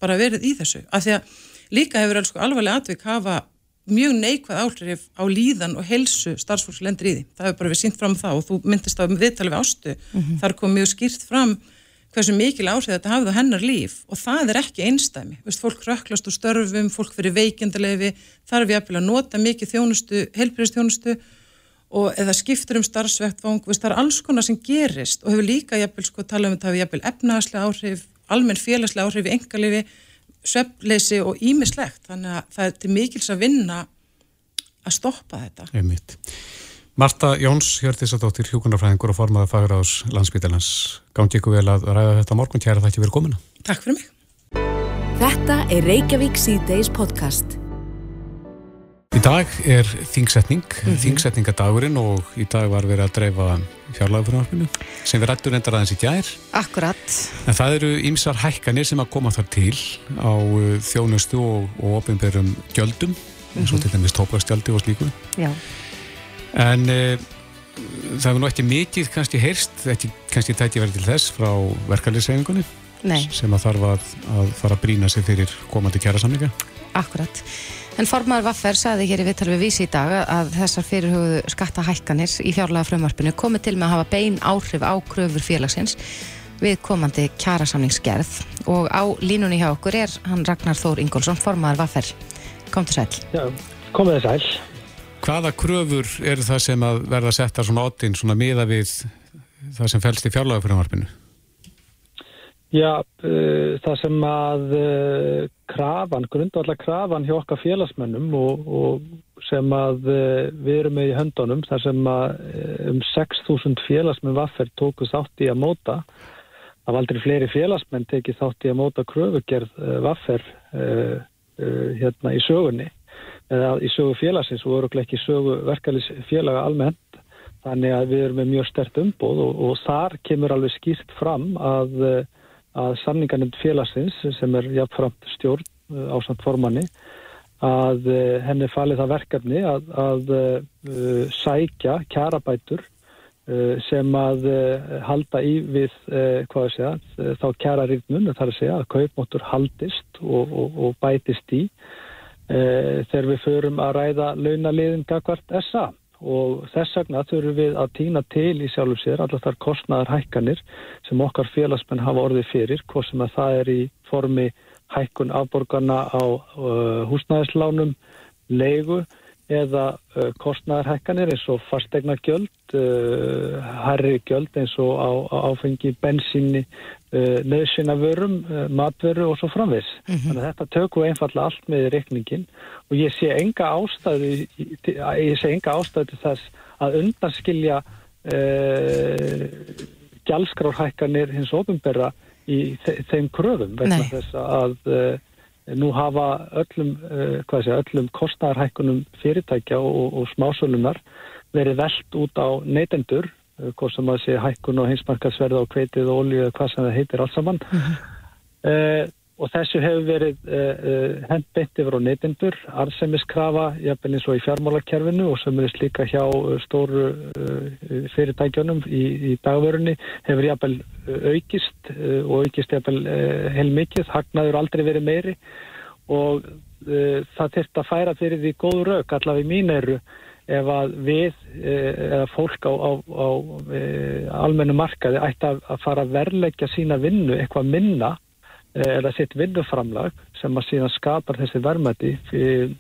bara verið í þessu, af því að líka hefur alvarlega atvik hafa mjög neikvæð áhrif á líðan og helsu starfsfólkslendur í því, það hefur bara við sínt fram það og þú myndist á viðtalið við ástu, mm -hmm. þar kom mjög skýrt fram hversu mikil áhrif þetta hafði á hennar líf og það er ekki einstæmi Vist, fólk röklast úr störfum, fólk fyrir veikindalegi þarf ég að nota mikið þjónustu, helbriðstjónustu og eða skiptur um starfsvettvang það er alls konar sem gerist og hefur líka jafnvel, sko, tala um þetta hefur jafnvel efnaðslega áhrif, almenn félagslega áhrif í engalífi, sveppleysi og ímislegt, þannig að það er til mikils að vinna að stoppa þetta Einmitt. Marta Jóns, Hjörðisadóttir, hjókunarfræðingur og formaða fagraðs landsbytjarnas. Gándi ykkur vel að ræða þetta morgun, kæra það ekki verið komina. Takk fyrir mig. Þetta er Reykjavík C-Days podcast. Í dag er þingsetning, mm -hmm. þingsetningadagurinn og í dag var verið að dreifa fjárlagafrunarfinu sem við rættum reyndar aðeins í gær. Akkurat. En það eru ýmsar hækkanir sem að koma þar til á uh, þjónustu og, og ofinberum gjöldum, eins og -hmm. til dæmis tópastjaldi og slíku. Já en e, það hefur nú ekki mikið kannski heyrst, ekki kannski tætti verið til þess frá verkefliðsreifingunni sem að þarf að, að fara að brína sig fyrir komandi kjærasamlinga Akkurat, en formar Vaffer saði hér í vittal við vísi í dag að þessar fyrirhugðu skattahækkanir í fjárlega frumvarpinu komið til með að hafa bein áhrif á kröfur félagsins við komandi kjærasamlingsgerð og á línunni hjá okkur er hann Ragnar Þór Ingólfsson, formar Vaffer Kom til sæl. Já, komið þið sæl. Hvaða kröfur eru það sem að verða að setja svona oddin svona miða við það sem fælst í fjárlagafyrirmarfinu? Já, uh, það sem að uh, krafan, grundvallar krafan hjá okkar félagsmennum og, og sem að uh, við erum með í höndunum, þar sem að um 6.000 félagsmenn vaffer tókust átt í að móta, af aldrei fleiri félagsmenn tekið þátt í að móta kröfugerð vaffer hérna í sögunni eða í sögu félagsins og öruglega ekki sögu verkefélaga almennt. Þannig að við erum með mjög stert umbóð og, og þar kemur alveg skýrt fram að, að samningarnend félagsins sem er jafnframt stjórn eh, á samt formanni að eh, henni falið það verkefni að, að uh, sækja kjarabætur uh, sem að uh, halda í við segja, þá kjararífnun þar að segja að kaupmóttur haldist og, og, og bætist í þegar við förum að ræða launaliðin gagvart SA og þess vegna þurfum við að týna til í sjálfur sér allar þar kostnaðar hækkanir sem okkar félagsmenn hafa orðið fyrir, hvort sem að það er í formi hækkun afborgarna á uh, húsnæðislánum, leigu eða uh, kostnæðarhækkanir eins og fastegna gjöld, uh, herri gjöld eins og á, áfengi, bensíni, uh, nöðsina vörum, matveru og svo framvis. Mm -hmm. Þannig að þetta tökum við einfalla allt með reikningin og ég sé enga ástæðu, ég sé enga ástæðu til þess að undanskilja uh, gjalskrárhækkanir hins ofinberra í þe þeim kröfum vegna þess að uh, nú hafa öllum, hvað sé, öllum kostnæðarhækkunum fyrirtækja og, og smásölunar verið velt út á neytendur, uh, hvort sem að sé hækkun og hinsmarkaðsverð á kveitið og olíu eða hvað sem það heitir alls saman. uh, og þessu hefur verið uh, uh, hent beint yfir á neytendur, arðsemiskrafa, jafnvel eins og í fjármálakerfinu og sem er líka hjá uh, stóru uh, fyrirtækjunum í, í dagvörunni hefur jafnvel uh, aukist uh, og aukist jafnvel uh, heilmikið, hagnaður aldrei verið meiri. Og það þurft að færa fyrir því góð rauk allavega í mín eru ef að við eða fólk á, á, á almennu markaði ætti að, fara að verleggja sína vinnu eitthvað minna eh, eða sitt vinnuframlag sem að síðan skapar þessi verðmæti fyrir,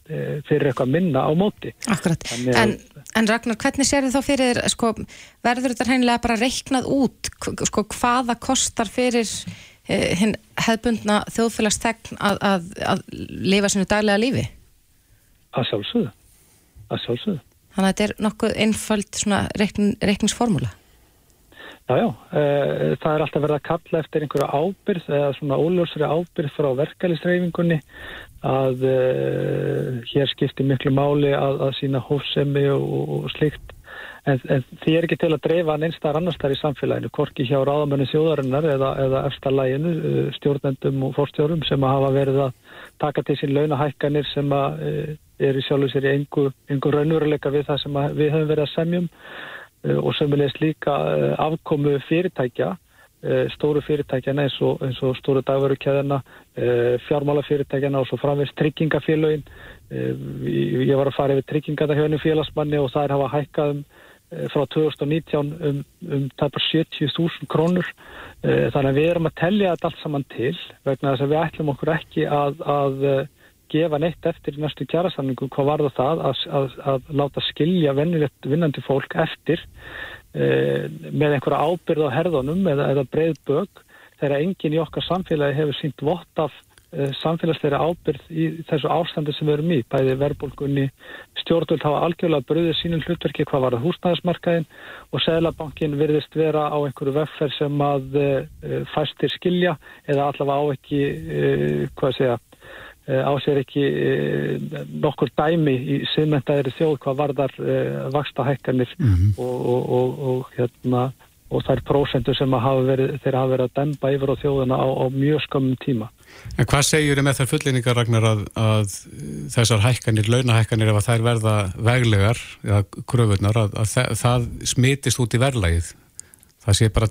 fyrir eitthvað minna á móti. Akkurat. En, en Ragnar, hvernig sér þið þá fyrir, sko, verður þetta hreinlega bara reiknað út, sko, hvaða kostar fyrir eh, hinn hefðbundna þjóðfélagstegn að, að, að lifa sinu daglega lífi? Að sjálfsögðu. Að sjálfsögðu. Þannig að þetta er nokkuð einföld reikn, reikningsformúla. Já, já, uh, það er alltaf verið að kalla eftir einhverja ábyrð eða svona óljósri ábyrð frá verkefælisreifingunni að uh, hér skiptir miklu máli að, að sína hófsemi og, og slíkt. En, en því er ekki til að dreifa hann einstakar annars þar í samfélaginu, hvorki hjá ráðamennu þjóðarinnar eða, eða eftir læginu uh, stjórnendum og fórstjórum sem að hafa verið að taka til sín launahækkanir sem að er í sjálfu sér í engu raunveruleika við það sem við höfum verið að semjum og sömulegist líka uh, afkomu fyrirtækja uh, stóru fyrirtækjana eins og, eins og stóru dagverukæðina fjármálafyrirtækjana og svo framvegst tryggingafélögin. Ég, var að fara yfir tryggingata hjá henni félagsmanni og það er hafa hækkað um eh, frá 2019 um, um tæpar 70.000 krónur. Eh, þannig að við erum að tellja þetta allt saman til vegna þess að við ætlum okkur ekki að, að eh, gefa neitt eftir næstu kjærasamningu hvað var það að, að, að láta skilja vennilegt vinnandi fólk eftir eh, með einhverja ábyrð á herðunum eða, eða breið bög þegar enginn í okkar samfélagi hefur sínt vott af eh, samfélagsleiri ábyrð í þessu ástandi sem við erum í, bæði verðbólgunni stjórnvöld hafa algjörlega bröðið sínum hlutverki hvað var það húsnæðismarkaðin og Sæðlabankin virðist vera á einhverju veffer sem að uh, fæstir skilja eða allavega á ekki uh, hvað segja uh, á sér ekki uh, nokkur dæmi í siðmentaðri þjóð hvað varðar uh, vaksta hækkanir og, og, og, og hérna og þær prósendur sem hafa verið, þeir hafa verið að demba yfir á þjóðuna á, á mjög skömmum tíma. En hvað segjur þið með þær fullinningar, Ragnar, að, að þessar hækkanir, launahækkanir, ef þær verða veglegar, eða kröfunar, að, að það, það smitist út í verðlægið? Það sé bara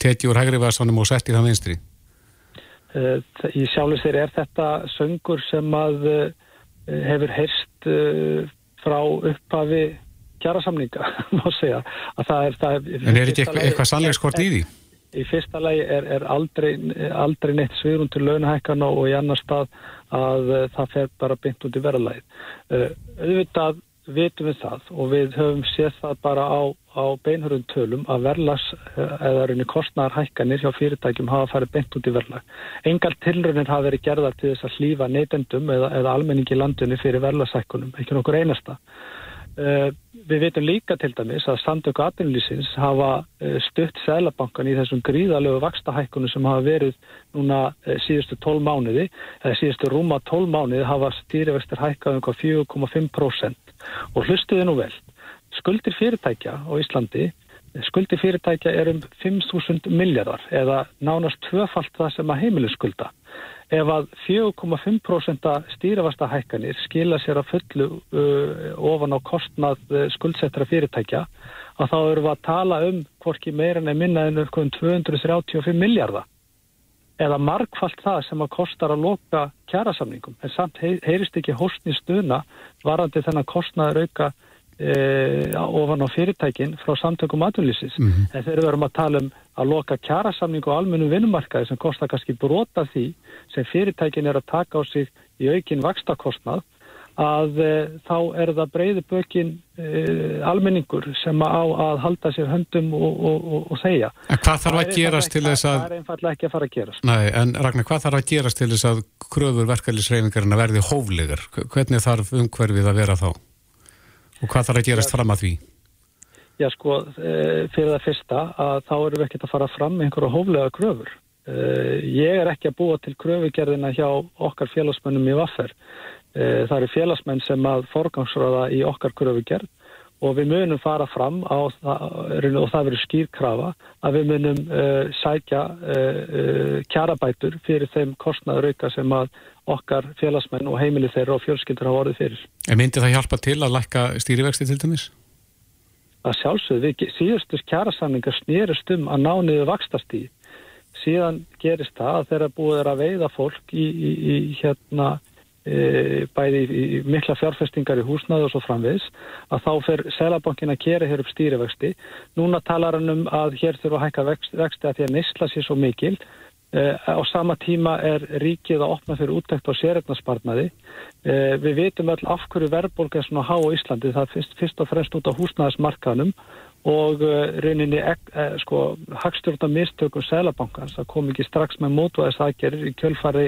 tekið úr hægri vasanum og sett í það vinstri? Uh, í sjálfur sér er þetta söngur sem að uh, hefur heyrst uh, frá upphafi kjærasamninga, má segja. Er, er, En er ekki eitthvað, eitthvað sannleikskort í því? Í fyrsta lagi er, er aldrei, aldrei neitt svigrun til launahækana og í annar stað að það fer bara beint út í verðalagið. Auðvitað vitum við það og við höfum séð það bara á, á beinhörðum tölum að verðlags uh, eða rauninni kostnæðar hækkanir hjá fyrirtækjum hafa farið beint út í verðlag. Engal tilraunin hafa verið gerðar til þess að hlýfa neytendum eða, eða almenningi í landinu fyrir verðlagshækkunum, ekki nokkur einasta. Uh, við veitum líka til dæmis að samtöku atvinnlýsins hafa uh, stutt Sælabankan í þessum gríðalögu vakstahækkunum sem hafa verið núna síðustu 12 mánuði eða síðustu rúma 12 mánuði hafa stýrivextir hækkað um 4,5% og hlustuði nú vel skuldir fyrirtækja á Íslandi skuldir fyrirtækja er um 5.000 miljardar eða nánast tvöfalt það sem að heimilin skulda ef að 4,5% stýrivasta hækkanir skila sér að fullu uh, ofan á kostnað uh, skuldsettra fyrirtækja að þá erum við að tala um hvorki meira en minna en um 235 miljardar eða margfalt það sem að kostar að loka kjærasamningum en samt heyrist ekki hóstni stuna varandi þennan kostnaður auka e, ofan á fyrirtækin frá samtökum atvinnlýsins. Mm -hmm. En þegar við erum að tala um að loka kjærasamningu og almennu vinnumarkaði sem kostar kannski brota því sem fyrirtækin er að taka á sig í aukin vakstakostnað að e, þá er það breyði bökin e, almenningur sem á að halda sér höndum og, og, og, og segja. En hvað þarf að gerast til þess að... Það er einfallega ekki að fara að gerast. Nei, en Ragnar, hvað þarf að gerast til þess að kröfur verkefælisreifingarinn að verði hóflegar? Hvernig þarf umhverfið að vera þá? Og hvað þarf að gerast fram að því? Já sko, eh, fyrir það fyrsta að þá erum við ekkert að fara fram með einhverja hóflega kröfur. Eh, ég er ekki að búa til kröfugerðina hjá okkar félagsmennum í vaffer. Eh, það eru félagsmenn sem að forgangsraða í okkar kröfugerð og við munum fara fram á og það verður skýrkrafa að við munum sækja kjarabætur fyrir þeim kostnaðurauka sem að okkar félagsmenn og heimili þeirra og fjölskyldur hafa orðið fyrir. En myndi það hjálpa til að lækka stýrivexti til dæmis? Það sjálfsögðu við síðustus kjarasamningar snýrust um að ná niður vakstastíð. Síðan gerist það að þeirra búið að veiða fólk í, í, í hérna E, bæði í mikla fjárfestingar í húsnaðu og svo framviðs að þá fer selabankin að kera hér upp stýrivexti núna talar hann um að hér þurfa að hækka vexti að því að neysla sér svo mikil e, á sama tíma er ríkið að opna fyrir úttækt á sérregnarsparnaði e, við veitum öll af hverju verðbólk er svona há á Íslandi. Það er fyrst, og fremst út á húsnaðismarkanum og uh, rauninni sko, hagstjórna mistökum Sælabankans það kom ekki strax með mótvæðis aðgerir í kjölfari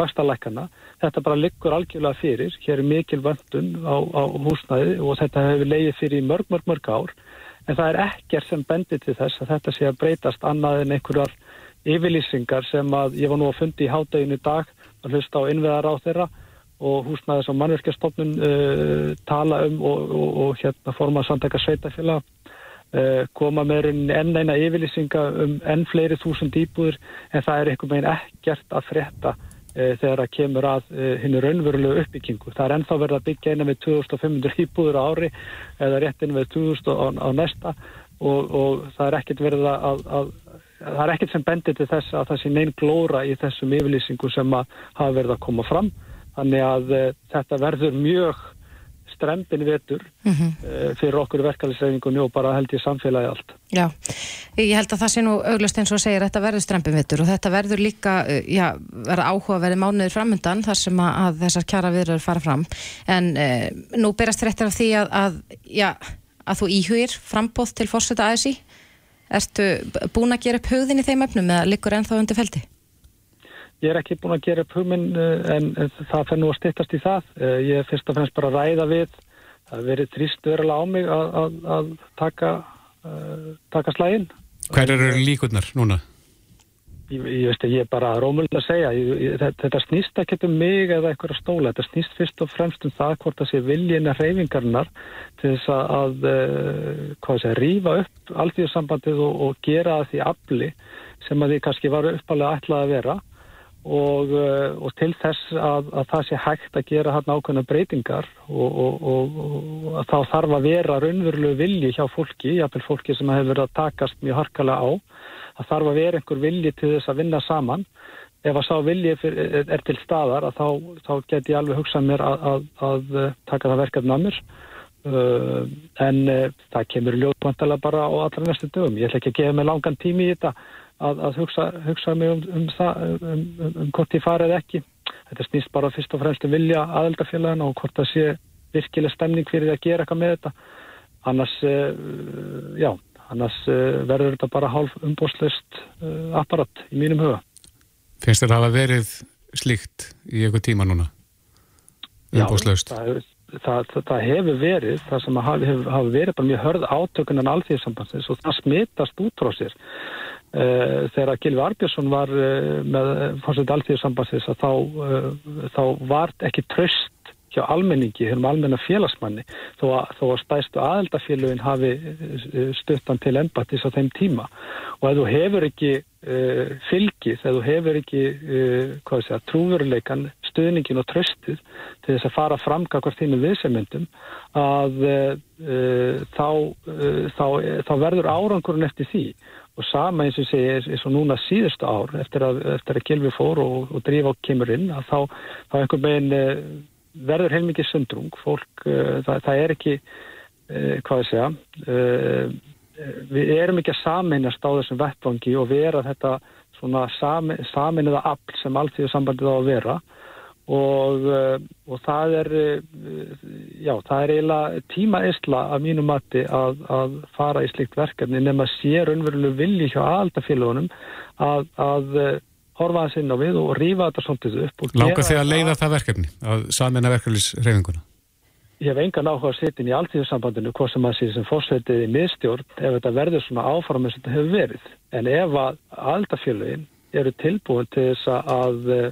vastalækana þetta bara liggur algjörlega fyrir. Hér er mikil vöndun á, á húsnæði og þetta hefur leiðið fyrir mörg, mörg, mörg ár. En það er ekkert sem bendir til þess að þetta sé að breytast annað en einhverjar yfirlýsingar sem að ég var nú að fundi í hádeginu dag að hlusta á innveðar á þeirra og húsnæðis og mannverkjastofnun tala um og, og, og hérna formað samtækka sveitafélag Eh, koma með enn eina yfirlýsinga um enn fleiri þúsund íbúður en það er einhvern veginn ekkert að fretta e, þegar það kemur að eh, hennu raunverulegu uppbyggingu. Það er ennþá verið að byggja eina með 2500 íbúður á ári eða réttin með 2000 á, á næsta og, og það er ekkert verið að, að, að það er ekkert sem bendir til þess að það sé neinn glóra í þessum yfirlýsingu sem að hafa verið að koma fram. Þannig að e, þetta verður mjög strempin vetur mm -hmm. fyrir okkur verkefælisreifingunni og bara held ég samfélagi allt. Já, ég held að það sé nú auglust eins og segir að þetta verður strempin vetur og þetta verður líka, uh, já, verður áhuga verið mánuður framöndan þar sem að, þessar kjara viðröður fara fram en uh, nú berast þrettir af því að, að, já, að þú íhugir frambóð til fórseta aðeins í Ertu búin að gera upp hugðin í þeim öfnum eða liggur ennþá undir feldi? Ég er ekki búin að gera upp hugminn eh, en það fer nú að stittast í það. Eh, ég er fyrst og fremst bara að ræða við. Það hefur verið trist verulega á mig að, að, að taka, uh, taka slægin. Hver eru líkurnar núna? Ég, ég veist að ég er bara rómulega að segja. Ég, ég, þetta snýst ekki um mig eða eitthvað stóla. Þetta snýst fyrst og fremst um það hvort það sé viljina reyfingarnar til þess að, að segja, rífa upp alltíðsambandið og, og gera það því afli sem að því kannski var uppalega ætlað að vera og, eh, og til þess að, að það sé hægt að gera hann ákveðna breytingar og, og þá þarf að vera raunverulegu vilji hjá fólki, jáfnveil fólki sem hefur verið að takast mjög harkalega á, að þarf að vera einhver vilji til þess að vinna saman. Ef að sá vilji er til staðar þá, þá get ég alveg hugsað mér að, að, að taka það verkefni að mér. Uh, en uh, það kemur ljóðbantala bara á allra næstu dögum. Ég ætla ekki að gefa mig langan tími í þetta að, að hugsa, hugsa mig um, um, um, um, um hvort ég farið ekki. Þetta snýst bara fyrst og fremst um vilja aðeldafélagana og hvort það sé virkileg stemning fyrir að gera eitthvað með þetta. Annars, uh, já, annars uh, verður þetta bara hálf umbóslust uh, apparat í mínum huga. Finnst þetta að hafa verið slíkt í eitthvað tíma núna? Umbóslust? Já, það, það, það, hefur verið, það sem hafi, hafi verið bara mjög hörð átökunan alþýðsambansins og það smitast út frá sér. Uh, þegar Gilvi Arbjörnsson var uh, með fórsett alltíðarsambansins að þá, uh, þá var ekki tröst hjá almenningi, hérna almenna félagsmanni þó að, þó að stæstu aðeldafélagin hafi stuttan til embatis á þeim tíma. Og ef þú hefur ekki fylgið, ef þú hefur ekki segja, trúveruleikan, stuðningin og tröstið til þess að fara framga hvort þínu viðsemyndum að þá, þá, þá verður árangurinn eftir því. Og sama eins og segja eins og núna síðustu ár eftir að, eftir að Kilvi fór og, og drífa á kemur inn að þá, þá einhvern veginn uh, verður heilmikið sundrung. Fólk, uh, það, það er ekki uh, hvað ég segja við erum ekki að saminast á þessum vettvangi og vera þetta svona saminniða afl sem allt því að sambandið á að vera. Og, eh, og það er eh, já, það er eiginlega tíma eisla að mínu mati að, að fara í slikt verkefni nema sér unveruleg vilji hjá aðaldafélagunum að, að eh, horfa það sinna við og rýfa þetta svolítið upp Láka þig að leiða það verkefni að samina verkefnisreifinguna? ég hef engan áhuga að setja inn í alltíðursambandinu hvort sem að sé sem fórsveitið í miðstjórn ef þetta verður svona áfram eins og þetta hefur verið. En ef að aldafélagin eru tilbúin til þess að uh,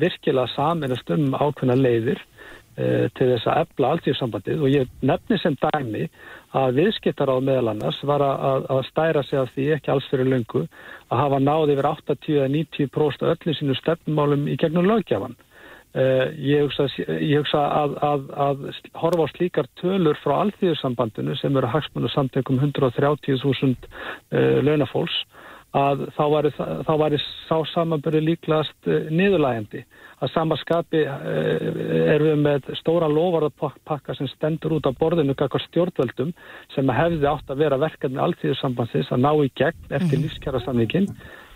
virkilega saminast um ákveðna leiðir uh, til þess að efla alltíðursambandið og ég nefni sem dæmi að viðskiptar á meðal annars var að, að stæra sig af því ekki alls fyrir lungu að hafa náði yfir 80-90% öllu sínu stefnumálum í gegnum lögjafan. Uh, ég hugsa, ég hugsa að, að, að horfa á slíkar tölur frá alþýðursambandinu sem eru hagsmunni samtökum 130.000 uh, launafólks að þá væri, þá væri sá samanböru líklast uh, niðurlægandi. Að sama skapi erum við með stóra lofarðapakka sem stendur út á borðinu kakar stjórnvöldum sem hefði átt að vera verkefni alþýðursambandsins að ná í gegn eftir mm. lífskjærasamningin.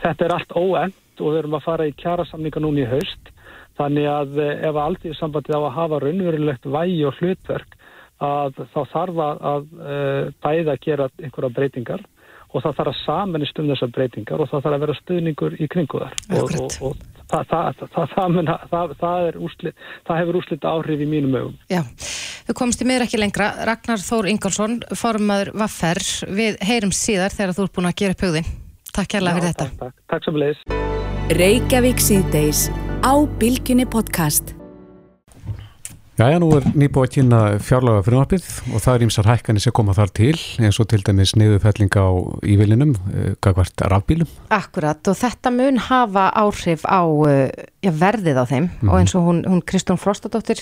Þetta er allt óend og við erum að fara í kjærasamninga núni í haust Þannig að eh, ef aldrei sambandið á að hafa raunverulegt vægi og hlutverk að þá þarf að, eh, bæða að gera einhverja breytingar og það þarf að samanist um þessar breytingar og það þarf að vera stuðningur í kringu þar og, og, og það, það, það, það úrslit, hefur úrslit áhrif í mínum ögum. Já, við komumst í miður ekki lengra. Ragnar Þór Ingálsson, formadur Vaffer, við heyrum síðar þegar þú ert búin að gera upp hugðin. Takk kærlega fyrir þetta. Takk, takk, takk sem leiðis. Jæja, nú er nýbúið að kynna fjárlaga frumvarpið og það er ímsar hækkanir sem koma þar til eins og til dæmis niðurfelling á ívilinum, gagvart rafbílum. Akkurat og þetta mun hafa áhrif á já, verðið á þeim mm. og eins og hún, hún Kristún Frostadóttir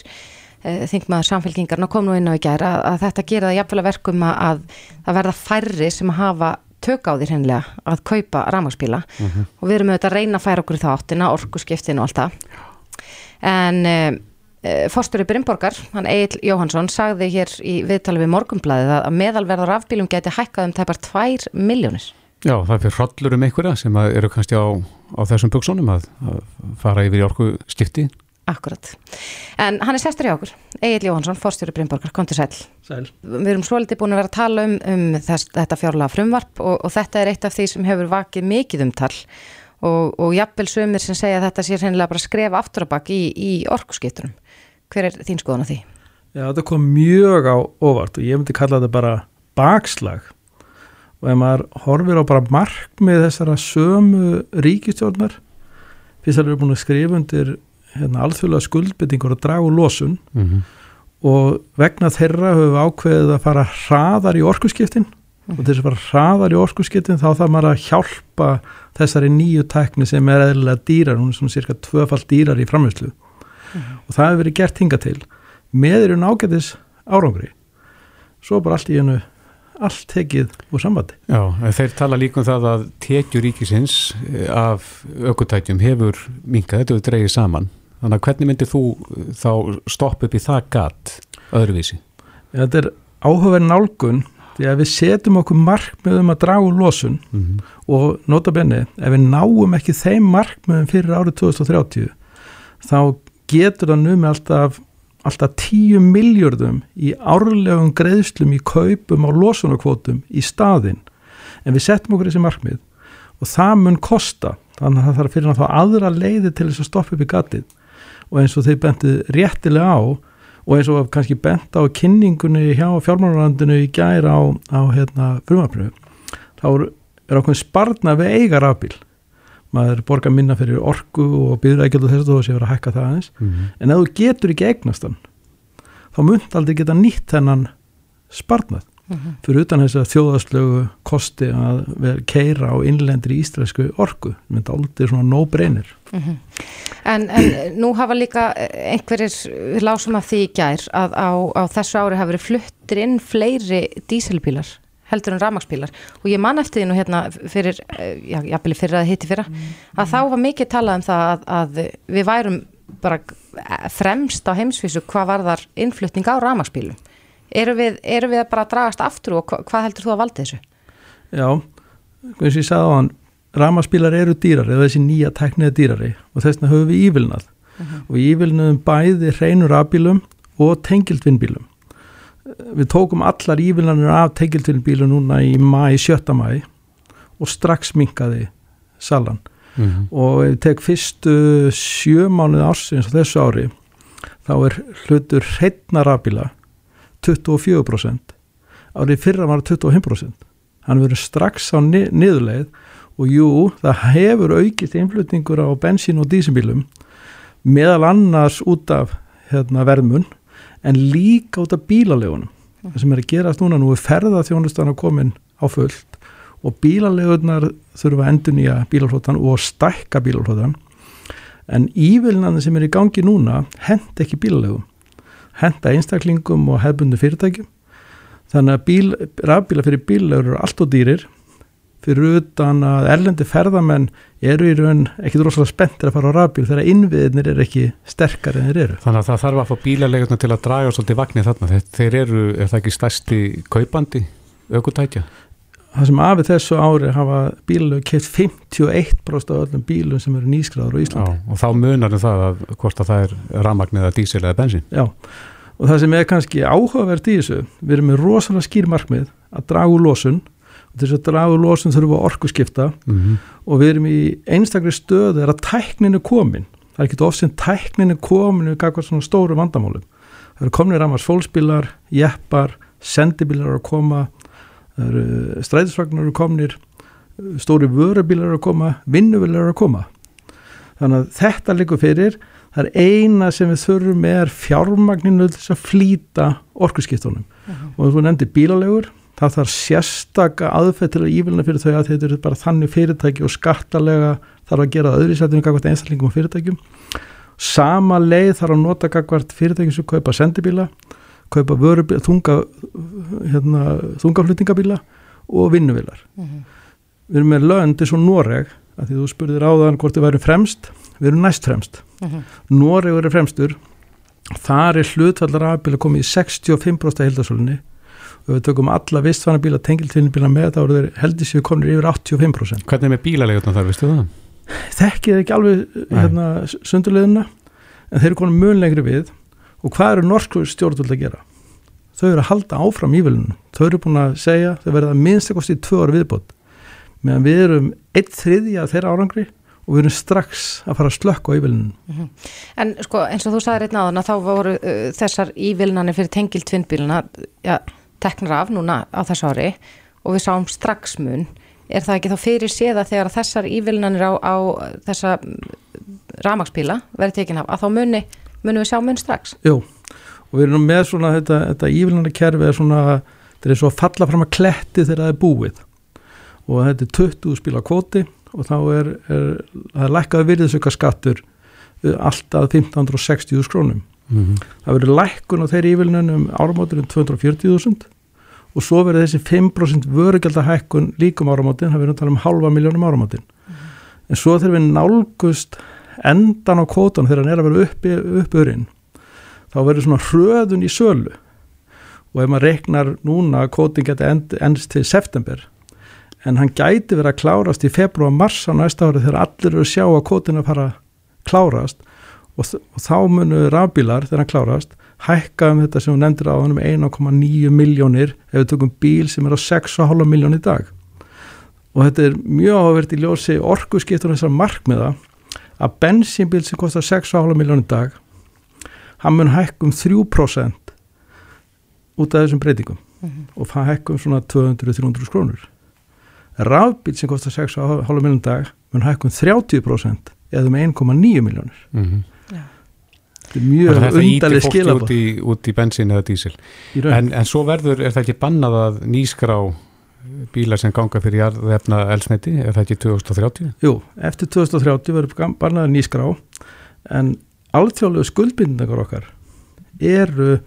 þingmaður samfélkingarna kom nú inn á í gæra að, að þetta gera það jafnvel að verkum að það verða færri sem hafa tök á því hennilega að kaupa rámaspíla uh mhm. -huh. og við erum auðvitað að reyna að færa okkur í þáttina, orkuskiptin og allt það en eh, fórstöru Brynborgar, hann Egil Jóhansson sagði hér í viðtali við morgumblæðið að meðalverðar afbílum geti hækkað um tæpar 2 miljónir. Já, það fyrir hrollur um einhverja sem eru kannski á, á þessum buksónum að, að fara yfir í orkuskipti Akkurat. En hann er sestur í okkur, Egil Jóhansson, fórstjóri Brynborgar, kom til sæl. Sæl. Við erum svo litið búin að vera að tala um, um þess, þetta fjárlega frumvarp og, og þetta er eitt af því sem hefur vakið mikið umtal og, og jafnvel sömur sem segja að þetta sé reynilega bara skrefa aftur að baki í, í orkuskiptunum. Hver er þín skoðan á því? Já, þetta kom mjög á óvart og ég myndi kalla þetta bara bakslag og ef maður horfir á bara markmið þessara sömu ríkistjórnar fyrst að það eru búin að skrifa undir hérna, alþjóðlega skuldbyttingur að draga úr losun mm -hmm. og vegna þeirra höfum við ákveðið að fara hraðar í orkusskiptin mm -hmm. og þess að fara hraðar í orkusskiptin þá þarf maður að hjálpa þessari nýju tekni sem er eðlilega dýrar, hún er svona cirka tvöfald dýrar í framherslu mm -hmm. og það hefur verið gert hinga til með eru nágætis árangri svo bara allt í hennu allt tekið úr sambandi. Já, þeir tala líka um það að tekjur ríkisins eh, af aukutækjum hefur minkað, þetta hefur dreyið saman Þannig að hvernig myndir þú uh, þá stoppa upp í það gatt öðruvísi? Ja, þetta er áhugaverð nálgun því að við setjum okkur markmiðum að draga úr losun mm -hmm. og nota benni, ef við náum ekki þeim markmiðum fyrir árið 2030 þá getur það numi alltaf, alltaf 10 miljardum í árlegum greiðslum í kaupum á losunarkvotum í staðin en við setjum okkur þessi markmið og það mun kosta. Þannig að það þarf fyrir að fá aðra leiði til þess að stoppa upp í gatið. Og eins og þeir bentið réttilega á og eins og kannski bent á kynningunni hjá fjármálarlandinu í gæra á, á hérna, frumafnöfu þá er okkur sparna við eigar afbíl maður borgar minna fyrir orgu og byrðrækjald og þess að þú sé verið að hækka það aðeins mm -hmm. en ef þú getur ekki eignastan þá munt aldrei geta nýtt þennan sparnað mm -hmm. fyrir utan þess að þjóðaslögu kosti að vera keira á innlendri íslenski orgu, það myndi aldrei svona no brainer mm -hmm. en, en nú hafa líka einhverjir lásum af því í gær að á, á þessu ári hafa verið fluttir inn fleiri díselbílar heldur en ramagsbílar og ég man eftir því nú hérna fyrir, já, jafnvel fyrir að hitti fyrra, að þá var mikið talað um það að, að við værum bara fremst á heimsvísu hvað var þar innflutning á ramagsbílum eru við, eru við bara að dragast aftur og hvað heldur þú að valda þessu? Já, eins og ég sagði á hann ramaspílar eru dýrari eða þessi nýja tekniða dýrari og þess vegna höfum við ívilnað uh mhm. -huh. og ívilnaðum bæði hreinur afbílum og tengildvinnbílum við tókum allar ívilnanir af tengildvinnbílum núna í mæ, 7. mæ og strax minkaði salan mhm. -huh. og ef við tek fyrstu sjö mánuð ársins á þessu ári þá er hlutur hreitnar afbíla 24% árið fyrra var 25% hann verður strax á ni niðurleið og jú, það hefur aukist innflutningur á bensín og dísimbílum meðal annars út af hérna, verðmun en líka út af bílalegunum. Það sem er að gerast núna nú er ferðarþjónustan að komin á fullt og bílalegunar þurfa endur nýja bílalflótan og stækka bílalflótan en ívilnandi sem er í gangi núna hend ekki bílalegum henda einstaklingum og hefbundu fyrirtækjum. Þannig að bíl, rafbíla fyrir bílaugur eru allt og dýrir fyrir utan að erlendi ferðamenn eru í raun ekki rosalega spenntir að fara á rafbíl þegar innviðinir er ekki sterkar en þeir eru. Þannig að það þarf að fá bílalegurna til að draga svolítið vagnir þarna. Þeir eru, er það ekki stærsti kaupandi aukutækja? Það sem afið þessu ári hafa bílalög keitt 51% af öllum bílum sem eru nýskráður á Íslandi. Já, og þá munar það að hvort að það er rafmagnir eða dísil eða bensin. Já, og það sem er kannski áhugavert í þessu við erum með rosalega skýr markmið að draga úr losun þess að draga úr losun þurfum við að orku skipta mm -hmm. og við erum í einstaklega stöðu er að tækninu komin. Það er ekki ofsinn tækninu komin við gafum svona stóru vandamálum. Það eru kominir ramars fólksbílar, jeppar sendibílar að koma stræðisvagnar eru kominir stóri vörubílar eru að koma vinnubilar eru að koma. Þannig að þetta likur fyrir. Það er eina sem við þurfum er fjármagninu þess að flýta orkusskiptunum uh -huh. og þú nefndi bílalegur það þarf sérstaka aðfætt til að ívilna fyrir þau að þetta eru bara þannig fyrirtæki og skattalega þarf að gera öðru sætinu gagvart einstaklingum og fyrirtækjum sama leið þarf að nota gagvart fyrirtækjum sem kaupa sendibíla kaupa vörubíla, þunga hérna, þungaflutningabíla og vinnuvilar uh -huh. við erum með löndi svo Noreg að því þú spurðir áðan hvort þið væri fremst við erum næst fremst uh -huh. Noregur er fremstur þar er hlutvallar afbíla komið í 65% heildasölunni og við tökum alla vistvanabíla, tengiltvinnbíla með þá eru þeir heldur sér komnir yfir 85% Hvernig er með bílalegjurna þar, vistu það? Þekkið ekki alveg hérna, sundurleðina en þeir eru konið mjög lengri við og hvað eru norsku stjórnvöld að gera? Þau eru að halda áfram ívilunum þau eru búin að segja, þau verða minnst eitthvað í tvö ára viðbót meðan við erum eitt þriðja þeirra árangri og við erum strax að fara að slökka á ívilnunum. Mm -hmm. En sko eins og þú sagði á þann að þá voru uh, þessar ívilnanir fyrir tengil tvinnbíluna ja, teknar af núna á þess ári og við sáum strax mun. Er það ekki þá fyrir séða þegar þessar ívilnanir á, á þessa ramagsbíla verið tekin af að þá muni, muni við sjá mun strax? Jú og við erum með svona þetta, þetta ívilnanarkerfi er svona, þetta er svo að falla fram að kletti þegar það er búið og þetta er 20 spíla kvoti og þá er, er það er lækkað virðisöka skattur uh, alltaf 1560.000 krónum mm -hmm. það verður lækkun á þeirri ívilnunum áramótur um 240.000 og svo verður þessi 5% vörugjaldahækkun líkum áramótin, það verður að tala um halva miljónum áramótin mm -hmm. en svo þegar við nálgust endan á kótan þegar hann er að uppi, uppurinn þá verður svona hröðun í sölu og ef maður reknar núna að kótin geti end, endst til september en hann gæti verið að klárast í februar mars á næsta ári þegar allir eru að sjá að kótin að fara að klárast og, og þá munu rafbílar þegar hann klárast hækka um þetta sem við nefndir á hann um 1,9 miljónir ef við tökum bíl sem er á 6,5 miljón í dag og þetta er mjög áverð í ljósi orgu skiptur þessar markmiða að bensínbíl sem kostar 6,5 miljón í dag hann mun hækka um 3% út af þessum breytingum mm -hmm. og það hækka um svona 200-300 krónur rafbíl sem kostar 6,5 miljónum dag mun hækkun 30% eða með 1,9 miljónir mm -hmm. Þetta mjög undarlega skilabátt út, í, út í bensin eða dísil. En, en svo verður, er það ekki bannað að nýskrá bílar sem ganga fyrir jarðefna elsneti, er það ekki 2030? Jú, eftir 2030 verður bannað að nýskrá en alþjóðlegu skuldbindingar okkar eru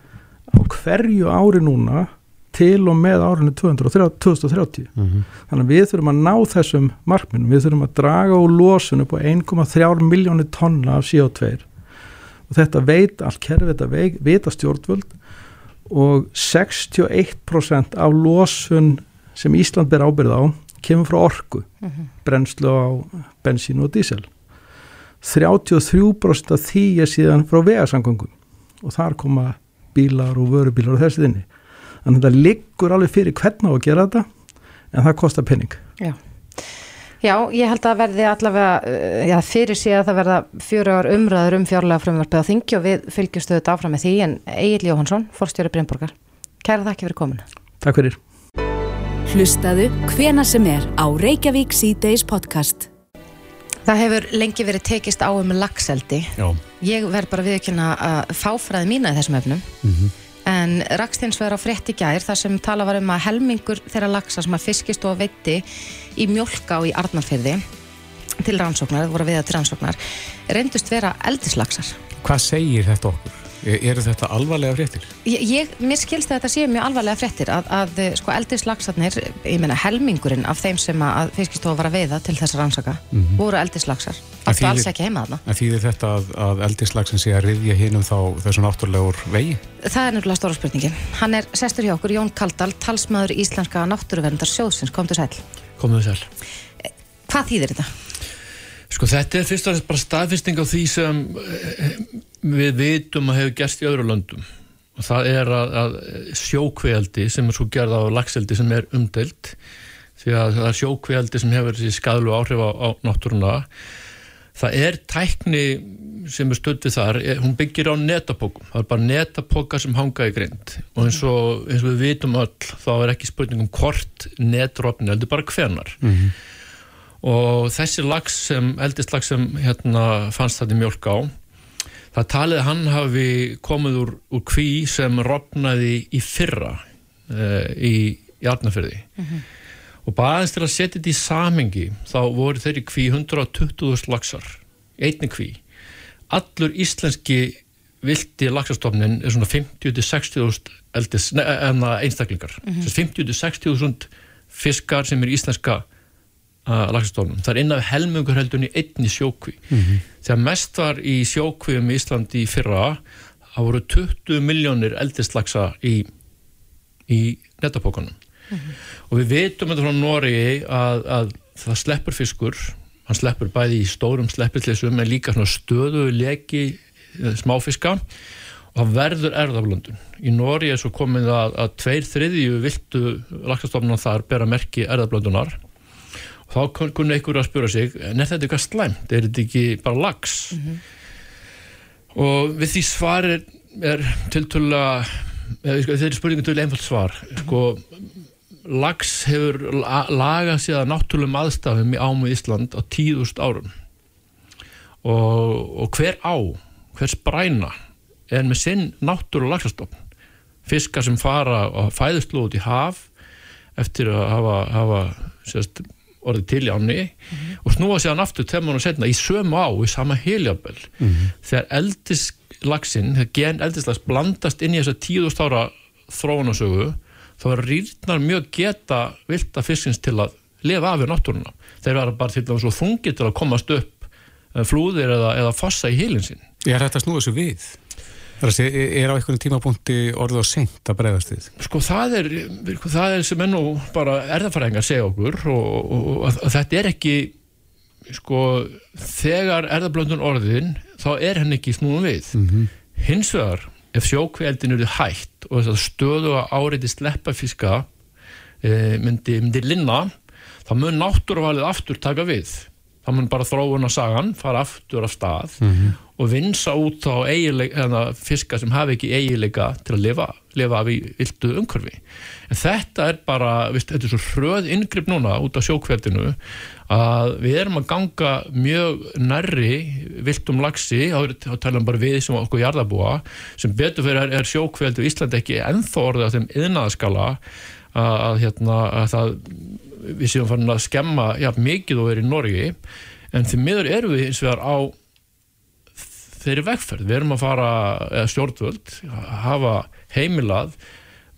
á hverju ári núna til og með árinu 2030 mm -hmm. þannig að við þurfum að ná þessum markminnum, við þurfum að draga úr losun upp á 1,3 miljónir tonna af CO2 og þetta veit allt kerfi, þetta veit, veit að stjórnvöld og 61% af losun sem Ísland ber ábyrð á kemur frá orku mm -hmm. brennslu á bensín og dísel 33% af því er síðan frá vegasangangum og þar koma bílar og vörubílar og þessi þinni þannig að þetta liggur alveg fyrir hvernig á að gera þetta en það kostar penning Já, já ég held að verði allavega, uh, já fyrir sig að það verða fjöru ár umræður um fjárlega frumvarpið á þingi og við fylgjumstöðut áfram með því en Egil Jóhansson, fórstjóri Brynborgar Kæra þakki fyrir komuna. Takk fyrir. Hlustaðu hvena sem er á Reykjavík C-Days podcast. Það hefur lengi verið tekist á um lagseldi. Já. Ég verð bara viðkynna að fáfræði mína í þessum efnum. En rakst hins vegar á frétt í gær þar sem tala var um að helmingur þeirra lagsa sem að fiskist og veitti í mjólka og í arnarfyrði til rannsóknar, voru við að til rannsóknar, reyndust vera eldislagsar. Hvað segir þetta okkur? E- Eru þetta alvarlega fréttir? Ég, ég, mér skilst að þetta sé mjög alvarlega fréttir að, að sko eldislagsarnir, ég meina helmingurinn af þeim sem að fiskistofa var að veiða til þess að rannsaka, voru eldislagsar. Áttu þýðir- alls ekki heima þarna. En þýðir þetta að, að eldislagsin sé að riðja hinum þá þessu náttúrulegur vegi? Það er nefnilega stóra spurningin. Hann er sestur hjá okkur, Jón Kaldal, talsmaður íslenska náttúruverndar sjóðsins, kom til sæl. Komið sæl. Hvað þýðir þetta? Sko þetta er fyrst og fremst bara staðfesting á því sem eh, við vitum að hefur gerst í öðru löndum og það er að, að sjókvealdi sem er svo gerð á lagseldi sem er umdelt því að það er sjókvealdi sem hefur skadlu áhrif á, á náttúruna það er tækni sem er stödd við þar, eh, hún byggir á netapókum, það er bara netapóka sem hanga í grind. Og eins og, eins og við vitum öll þá er ekki spurning um hvort netrófni, heldur bara hvenar og þessi lags sem, eldist lags sem hérna fannst þetta mjölk á það talið að hann hafi komið úr, úr kví sem rofnaði í fyrra uh, í Jarnafyrði og bara aðeins til að setja þetta í samengi þá voru þeirri kví 120.000 lagsar einni kví allur íslenski vilti lagsastofnin er svona 50-60.000 eldis, ne, enna einstaklingar mm 50-60.000 fiskar sem er íslenska uh, lagsastofnum. Það er inn af helmungur heldun í einni sjókví. Þegar mest var í sjókvíum í Íslandi í fyrra, það voru 20 miljónir eldislagsa í, í netapókanum. Og við vitum þetta frá Noregi að, að það sleppur fiskur, hann sleppur bæði í stórum sleppillesum en líka svona stöðu leki eh, smáfiska. Og það verður erðaflöndun. Í Nóri er svo komið að, að tveir þriðju viltu laxastofnum þar bera merki erðaflöndunar og þá kun- kunni einhver að spura sig en er þetta eitthvað slæmt, er þetta ekki bara lax? Og við því svar er, er tiltölulega þeir eru spurningum til einfalt svar. Sko, lax hefur la- lagað sér að náttúrulegum aðstafum í ámu Ísland á tíðust árum. Og, og hver á hver spræna er með sinn náttúru laxastofn? Fiskar sem fara og fæðust út í haf eftir að hafa, hafa sérst, orðið til í áni og snúa sér hann aftur þegar maður setna í sömu á, í sama heljabel þegar eldislaxin þegar gen eldislags blandast inn í þessa tíðust ára þróunasögu þá rýrnar mjög geta vilda fiskins til að lifa af í náttúruna þeir vera bara til að svo þungi til að komast upp eh, flúðir eða, eða fossa í heilin sín Er þetta að snúa þessu við? Það er, er á einhvern tímapunkti orðið og seint að bregðast við? Sko það er, það er sem enn og bara erðafræðingar segja okkur og, og, og að, að þetta er ekki sko þegar erðablöndun orðin þá er henn ekki snúum við hins vegar ef sjókveldin eru hætt og þess að stöðu að áreiti sleppafiska e, myndi, myndi linna þá mun náttúruvalið aftur taka við þá mun bara þróun að sagan fara aftur af stað og vinsa út á eigileik, eða, fiska sem hafi ekki eigileika til að lifa, lifa af í vildu umhverfi. En þetta er bara, viðst, þetta er svo hröð inngrip núna út á sjókveldinu að við erum að ganga mjög nærri viltum lagsi, þá talum bara við sem okkur jarðabúa, sem betur fyrir er, er sjókveldu í Íslandi ekki ennþá orðið af þeim yðnaðaskala að, að, hérna, að það við séum farin að skemma já, mikið og verið í Norgi en því miður erum við eins vegar á þeirri vegferð. Við erum að fara, stjórnvöld hafa heimilað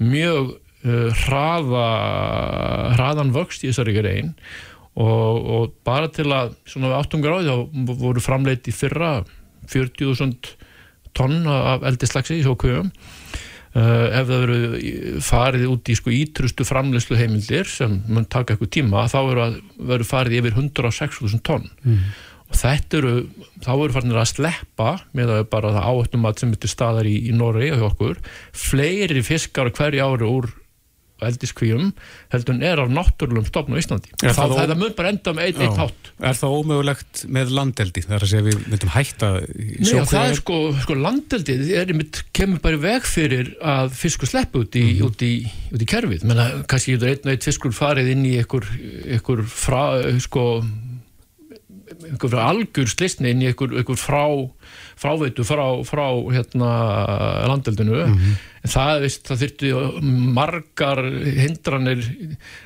mjög hraða hraðan vöxt í þessari grein og, og bara til að svona við áttum gráði þá voru framleitt í fyrra 40.000 tonn af eldislagsi í sjókvöfum Uh, ef það veru farið út í sko ítrustu framleyslu heimildir sem mun taka eitthvað tíma þá veru farið yfir 106.000 tonn Mm. og þetta eru þá veru farinir að sleppa með að bara það áhættum að sem þetta staðar í, í Noregi og hjá okkur fleiri fiskar hverju ári úr eldiskvíum heldur en er af náttúrulegum stofn á Íslandi. Er það ó- það mun bara enda um einn ein hátt. Er það ómögulegt með landeldi? Það er að segja við myndum hætta í Nei, það er sko, sko landeldið er einmitt, kemur bara veg fyrir að fiskur sleppi út í, Mhm. út í, út í kerfið. Menna, kannski getur einn og einn fiskur farið inn í einhver, einhver frá, sko, einhver algjör slisni inn í einhver, einhver frá, fráveitu frá, frá hérna, landeldinu. En það, veist, það þyrfti margar hindranir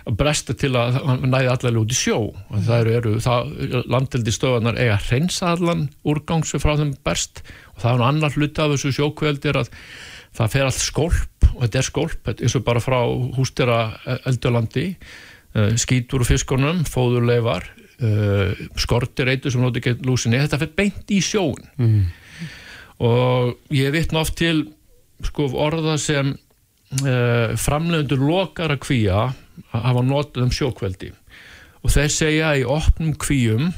að bresta til að hann næði allavega út í sjó. Og Það eru, eru það, landeldi stöðanar eiga hreinsa allan úrgang sem frá þeim berst og það er nú annar hluti af þessu sjókveldi er að það fer allt skólp og þetta er er eins og bara frá hústera eldjölandi skítur úr fiskunum, fóðurleifar uh, skortir eitur sem nóti ekki lúsinni, þetta fer beint í sjóun Mhm. og ég vitna oft til sko orða sem uh, framlegundur lokar að kvíja hafa notað um sjókveldi. Og þeir segja í opnum kvíum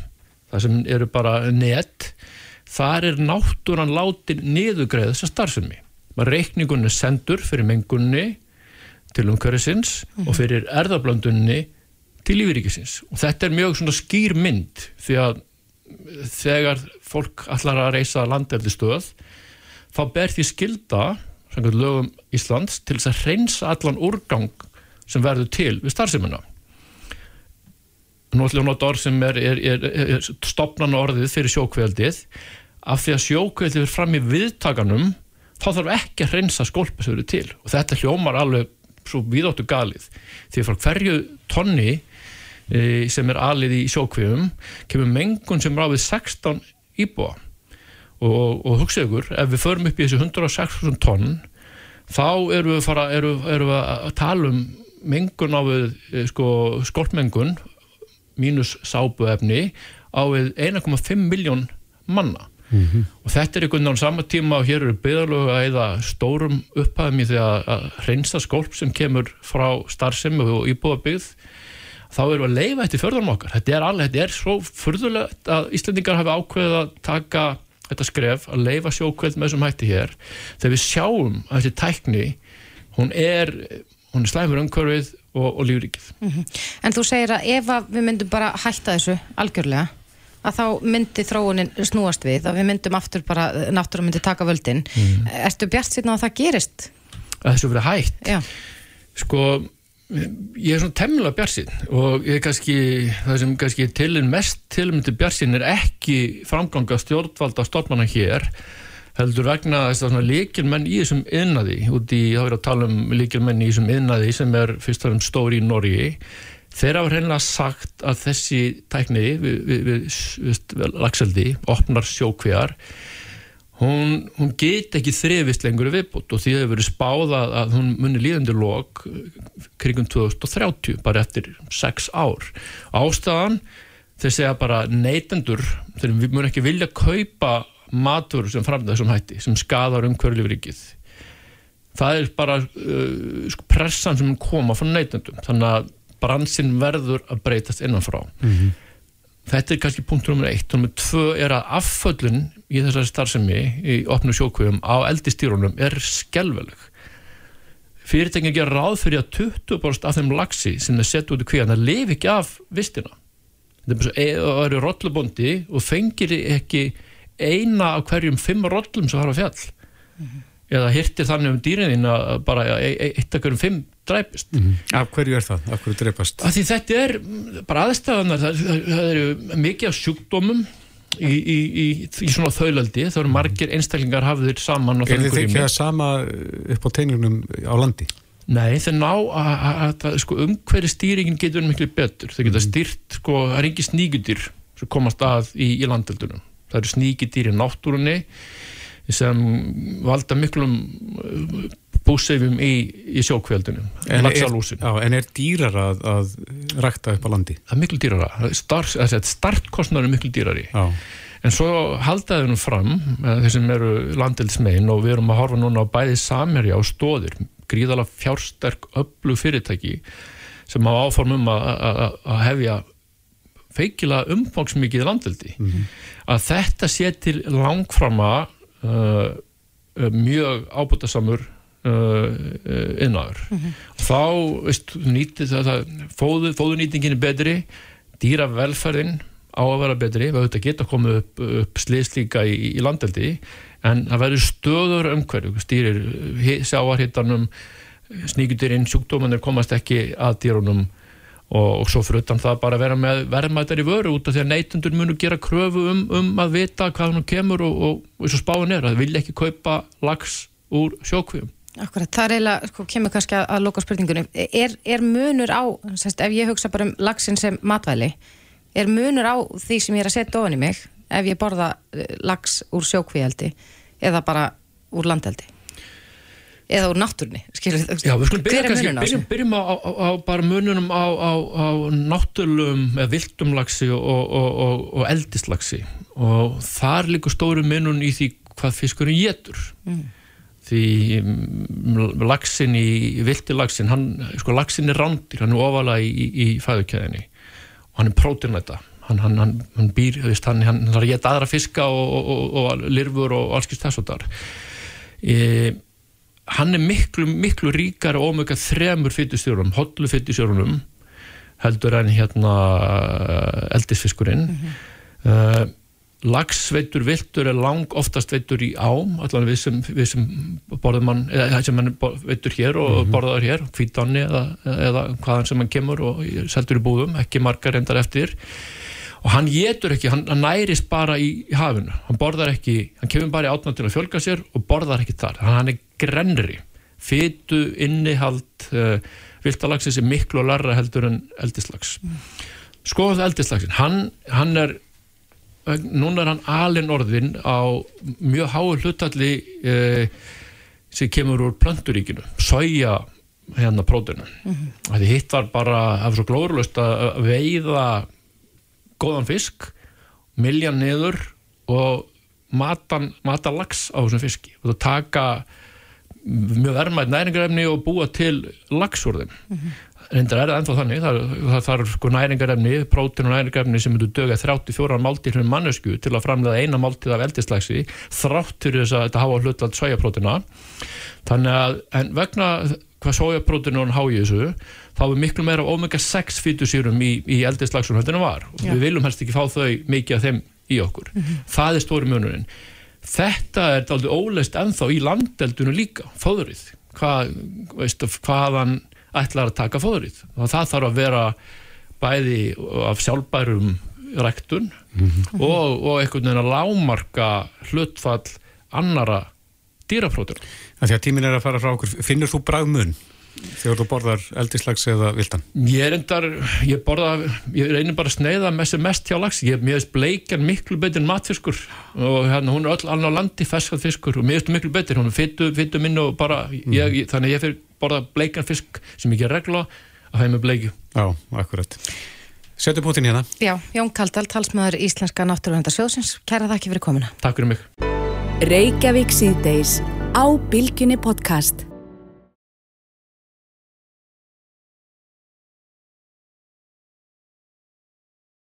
það sem eru bara net þar er náttúran látin niðugreið þessa starfsemi. Reikningun er sendur fyrir mengunni til umhverfisins og fyrir erðablöndunni til lífyríkisins og þetta er mjög svona skýr mynd því að þegar fólk allar að reysa landeldistöð þá ber því skilda lögum Íslands til þess að reynsa allan úrgang sem verður til við starfseminna að nota orð sem er, er, er, er stopnan orðið fyrir sjókveldið. Af því að sjókveldið er fram í viðtakanum þá þarf ekki að reynsa eru til. Og þetta hljómar alveg svo viðáttu galið því að frá hverju tonni sem er alið í sjókveðum kemur mengun sem ráfið 16 íbúa. Og, og hugsa ykkur, ef við förum upp í þessu 106.000 tonn þá erum við, fara, erum, erum við að tala um mengun á við e, sko, skolpmengun mínus sábuefni á við 1,5 miljón manna. Og þetta er einhvern veginn á sama tíma og hér eru byggðarlögu að eða stórum upphæðum í því að, að reynsa skólp sem kemur frá starfsemi og íbúðabyggð þá erum við að leifa þetta í förðunum okkar þetta er alveg, þetta er svo furðulegt að Íslandingar hafi ákveðið að taka þetta skref, að leifa sjókveld með þessum hætti hér, þegar við sjáum að þessi tækni, hún er hún er slæmur umhverfið og, og lífrikið. En þú segir að ef að við myndum bara hætta þessu algjörlega að þá myndi þróunin snúast við að við myndum aftur bara, náttúrulega myndi taka völdin Mhm. Ertu bjart síðan að það gerist? Að þessu verið hætt. Já. Sko, ég er svona temmilega bjarsinn og ég er kannski, það sem kannski tilinn mest tilmyndi bjarsinn er ekki framganga stjórnvalda stofnana hér heldur vegna þess að líkilmenn í þessum yðnaði, út í, þá er að tala um líkilmenn í þessum yðnaði sem er fyrst og fremst stóri í Norgi þeir hafa hreinlega sagt að þessi tækni við, við, við, við, lagseldi, opnar sjókvejar hún, hún get ekki þrefist lengur viðbútt og því hefur verið spáð að, hún muni líðandi lok krigum 2030 bara eftir 6 ár. Ástæðan þeir segja bara neytendur þeir mun ekki vilja kaupa matur sem framlega þessum hætti sem skadar umhverflifrikið það er bara uh, pressan sem koma frá neytendum þannig að bransinn verður að breytast innanfrá þetta er kannski punktur nummer eitt. Og nummer tvö er að afföllun í þessari starfsemi í opnu sjókvöfum á eldistýrunum er skelveleg fyrirtækinn gera ráð fyrir að 20% af þeim lagsi sem þeir setja út í kvíðan það lifi ekki af vistina. Það e- það eru rollubondi og fengir ekki eina af hverjum fimm rollum sem har á fjall. Eða hirtir þannig um dýrin að bara e- e- eitt af hverjum fimm dræpist Af hverju er það? Af hverju dreipast? að því þetta er mm, bara aðstæðanar það, það, það eru mikið af sjúkdómum í, í, í, í svona þaulaldi það eru margir einstaklingar hafðir saman á Er þið ekki að sama upp á teiningunum á landi? Nei, þeir ná að, að, að sko, umhverju stýringin getur verið miklu betur. Þeir geta stýrt, sko, það er ekki sníkudýr sem komast að í, í landeldunum það eru sníkudýr í náttúrunni sem valda miklum búsefjum í, í sjókveldunum En en er dýrar að, að rækta upp á landi? það er miklu Start, startkostnar er miklu dýrari. Já. en svo haldaði nú fram þeir sem eru landelsmein og við erum að horfa núna á bæði samherja og stóðir gríðalega fjársterk öllu fyrirtæki sem hafa áform um að, hefja feikilega umfangsmikið landeldi. Að þetta sé til langframa uh, mjög ábútasamur uh, innáður þá veist, nýtið það, það fóðu, fóðunýtingin er betri dýra velferðin á að vera betri við auðvitað geta komið upp, upp sliðslíka í, í landeldi en það verður stöður umhverju stýrir sjáarhittanum sníkjudýrin, sjúkdómanir komast ekki að dýrunum og, og svo fyrir utan það bara vera með verðmættar í vöru út af því að neytundur munu gera kröfu um, um að vita hvað hann kemur og, og, og eins og spáin er að það vilja ekki kaupa lags úr sjókvíum Akkurat, það er eiginlega, sko, kemur kannski að, að loka spurningunum. Er, er munur á, sérst, ef ég hugsa bara um lagsin sem matvæli, er munur á því sem ég er að setja ofan í mig ef ég borða eh, lags úr sjókvíaldi eða bara úr landeldi? Eða úr náttúrunni, skilur þið? Já, við skulum byrja, kannski, byrjum, byrjum á, á, á bara mununum á, á, á náttúrlum eða viltum lagsi og, og, og, og eldislagsi og þar líka stóru munun í því hvað fiskurinn getur Mm. Því mm, lagsin í vilti lagsin, hann, sko lagsin er rándir, hann er ofalega í, í, í fæðukæðinni og hann er prótinæta hann, hann, hann, hann býr, veist, hann, hann þarf að geta aðra fiska og, og, og, og lirfur og allskist þess og þar. E, hann er miklu, miklu ríkari ómögga þremur fytustjórunum, hollu fytustjórunum heldur en hérna eldisfiskurinn. Uh, lagsveitur viltur er lang oftast veitur í ám allan við sem, við sem borðum mann eða sem mann veitur hér og borðaður hér kvítanni eða, eða hvaðan sem hann kemur og seldur í búðum ekki margar reyndar eftir. Og hann getur ekki, hann, hann nærist bara í, í hafinu, hann borðar ekki hann kemur bara í átna til að fjölga sér og borðar ekki þar, hann, hann er grenri fytu, innihald uh, viltalagsins er miklu og larra heldur en eldislags mm. skoðum það eldislagsin, hann, hann er núna er hann alin orðin á mjög háu hlutalli uh, sem kemur úr planturíkinu, soja hérna prótinu mm -hmm. því hitt var bara, var svo glóðurlust að veiða góðan fisk miljan niður og matan, mata lags á þessum fiski og það taka mjög verðmætt næringarefni og búa til lags úr þeim mm -hmm. Reyndar er það ennþá þannig það, þarf sko næringarefni, prótin og næringarefni sem myndur döga 34 máltíð fyrir mannesku til að framlega eina máltíð af eldislagsi þráttur þess að þetta hafa hlutland sojaprótina þannig að en vegna hvað sojaprótinu hann há í þessu þá er miklu meira omega 6 fítusýrum í, í eldislagsun hvernig það var. Og Já. við viljum helst ekki fá þau mikið af þeim í okkur. Það er stóri munurinn. Þetta er aldrei óleist ennþá í landeldunu líka, hvað, veistu, hvaðan ætlar að taka fóðrið. Og það þarf að vera bæði af sjálfbærum rektun og, og einhvern veginn að lámarka hlutfall annara dýraprótur Því að tímin er að fara frá okkur, finnur þú bragmun þegar þú borðar eldislags eða viltan? Ég er endar, ég borða, ég reynir bara að sneiða með sem mest hjá lags, ég mér veist bleikjan miklu betur en matfiskur og hérna hún er öll alveg á landi feskað fiskur og mér veist miklu betur, hún er fytu, fytu minn og bara, ég, ég, þannig að ég fyrir borða bleikjan fisk sem ég ger regla að er með bleikju. Já, akkurat. Settu punktin hérna. Já, Jón Kaldal, talsmaður Íslenska Náttúruvenda sjóðsins. Kæra þakki fyrir komuna. Takk fyrir mig.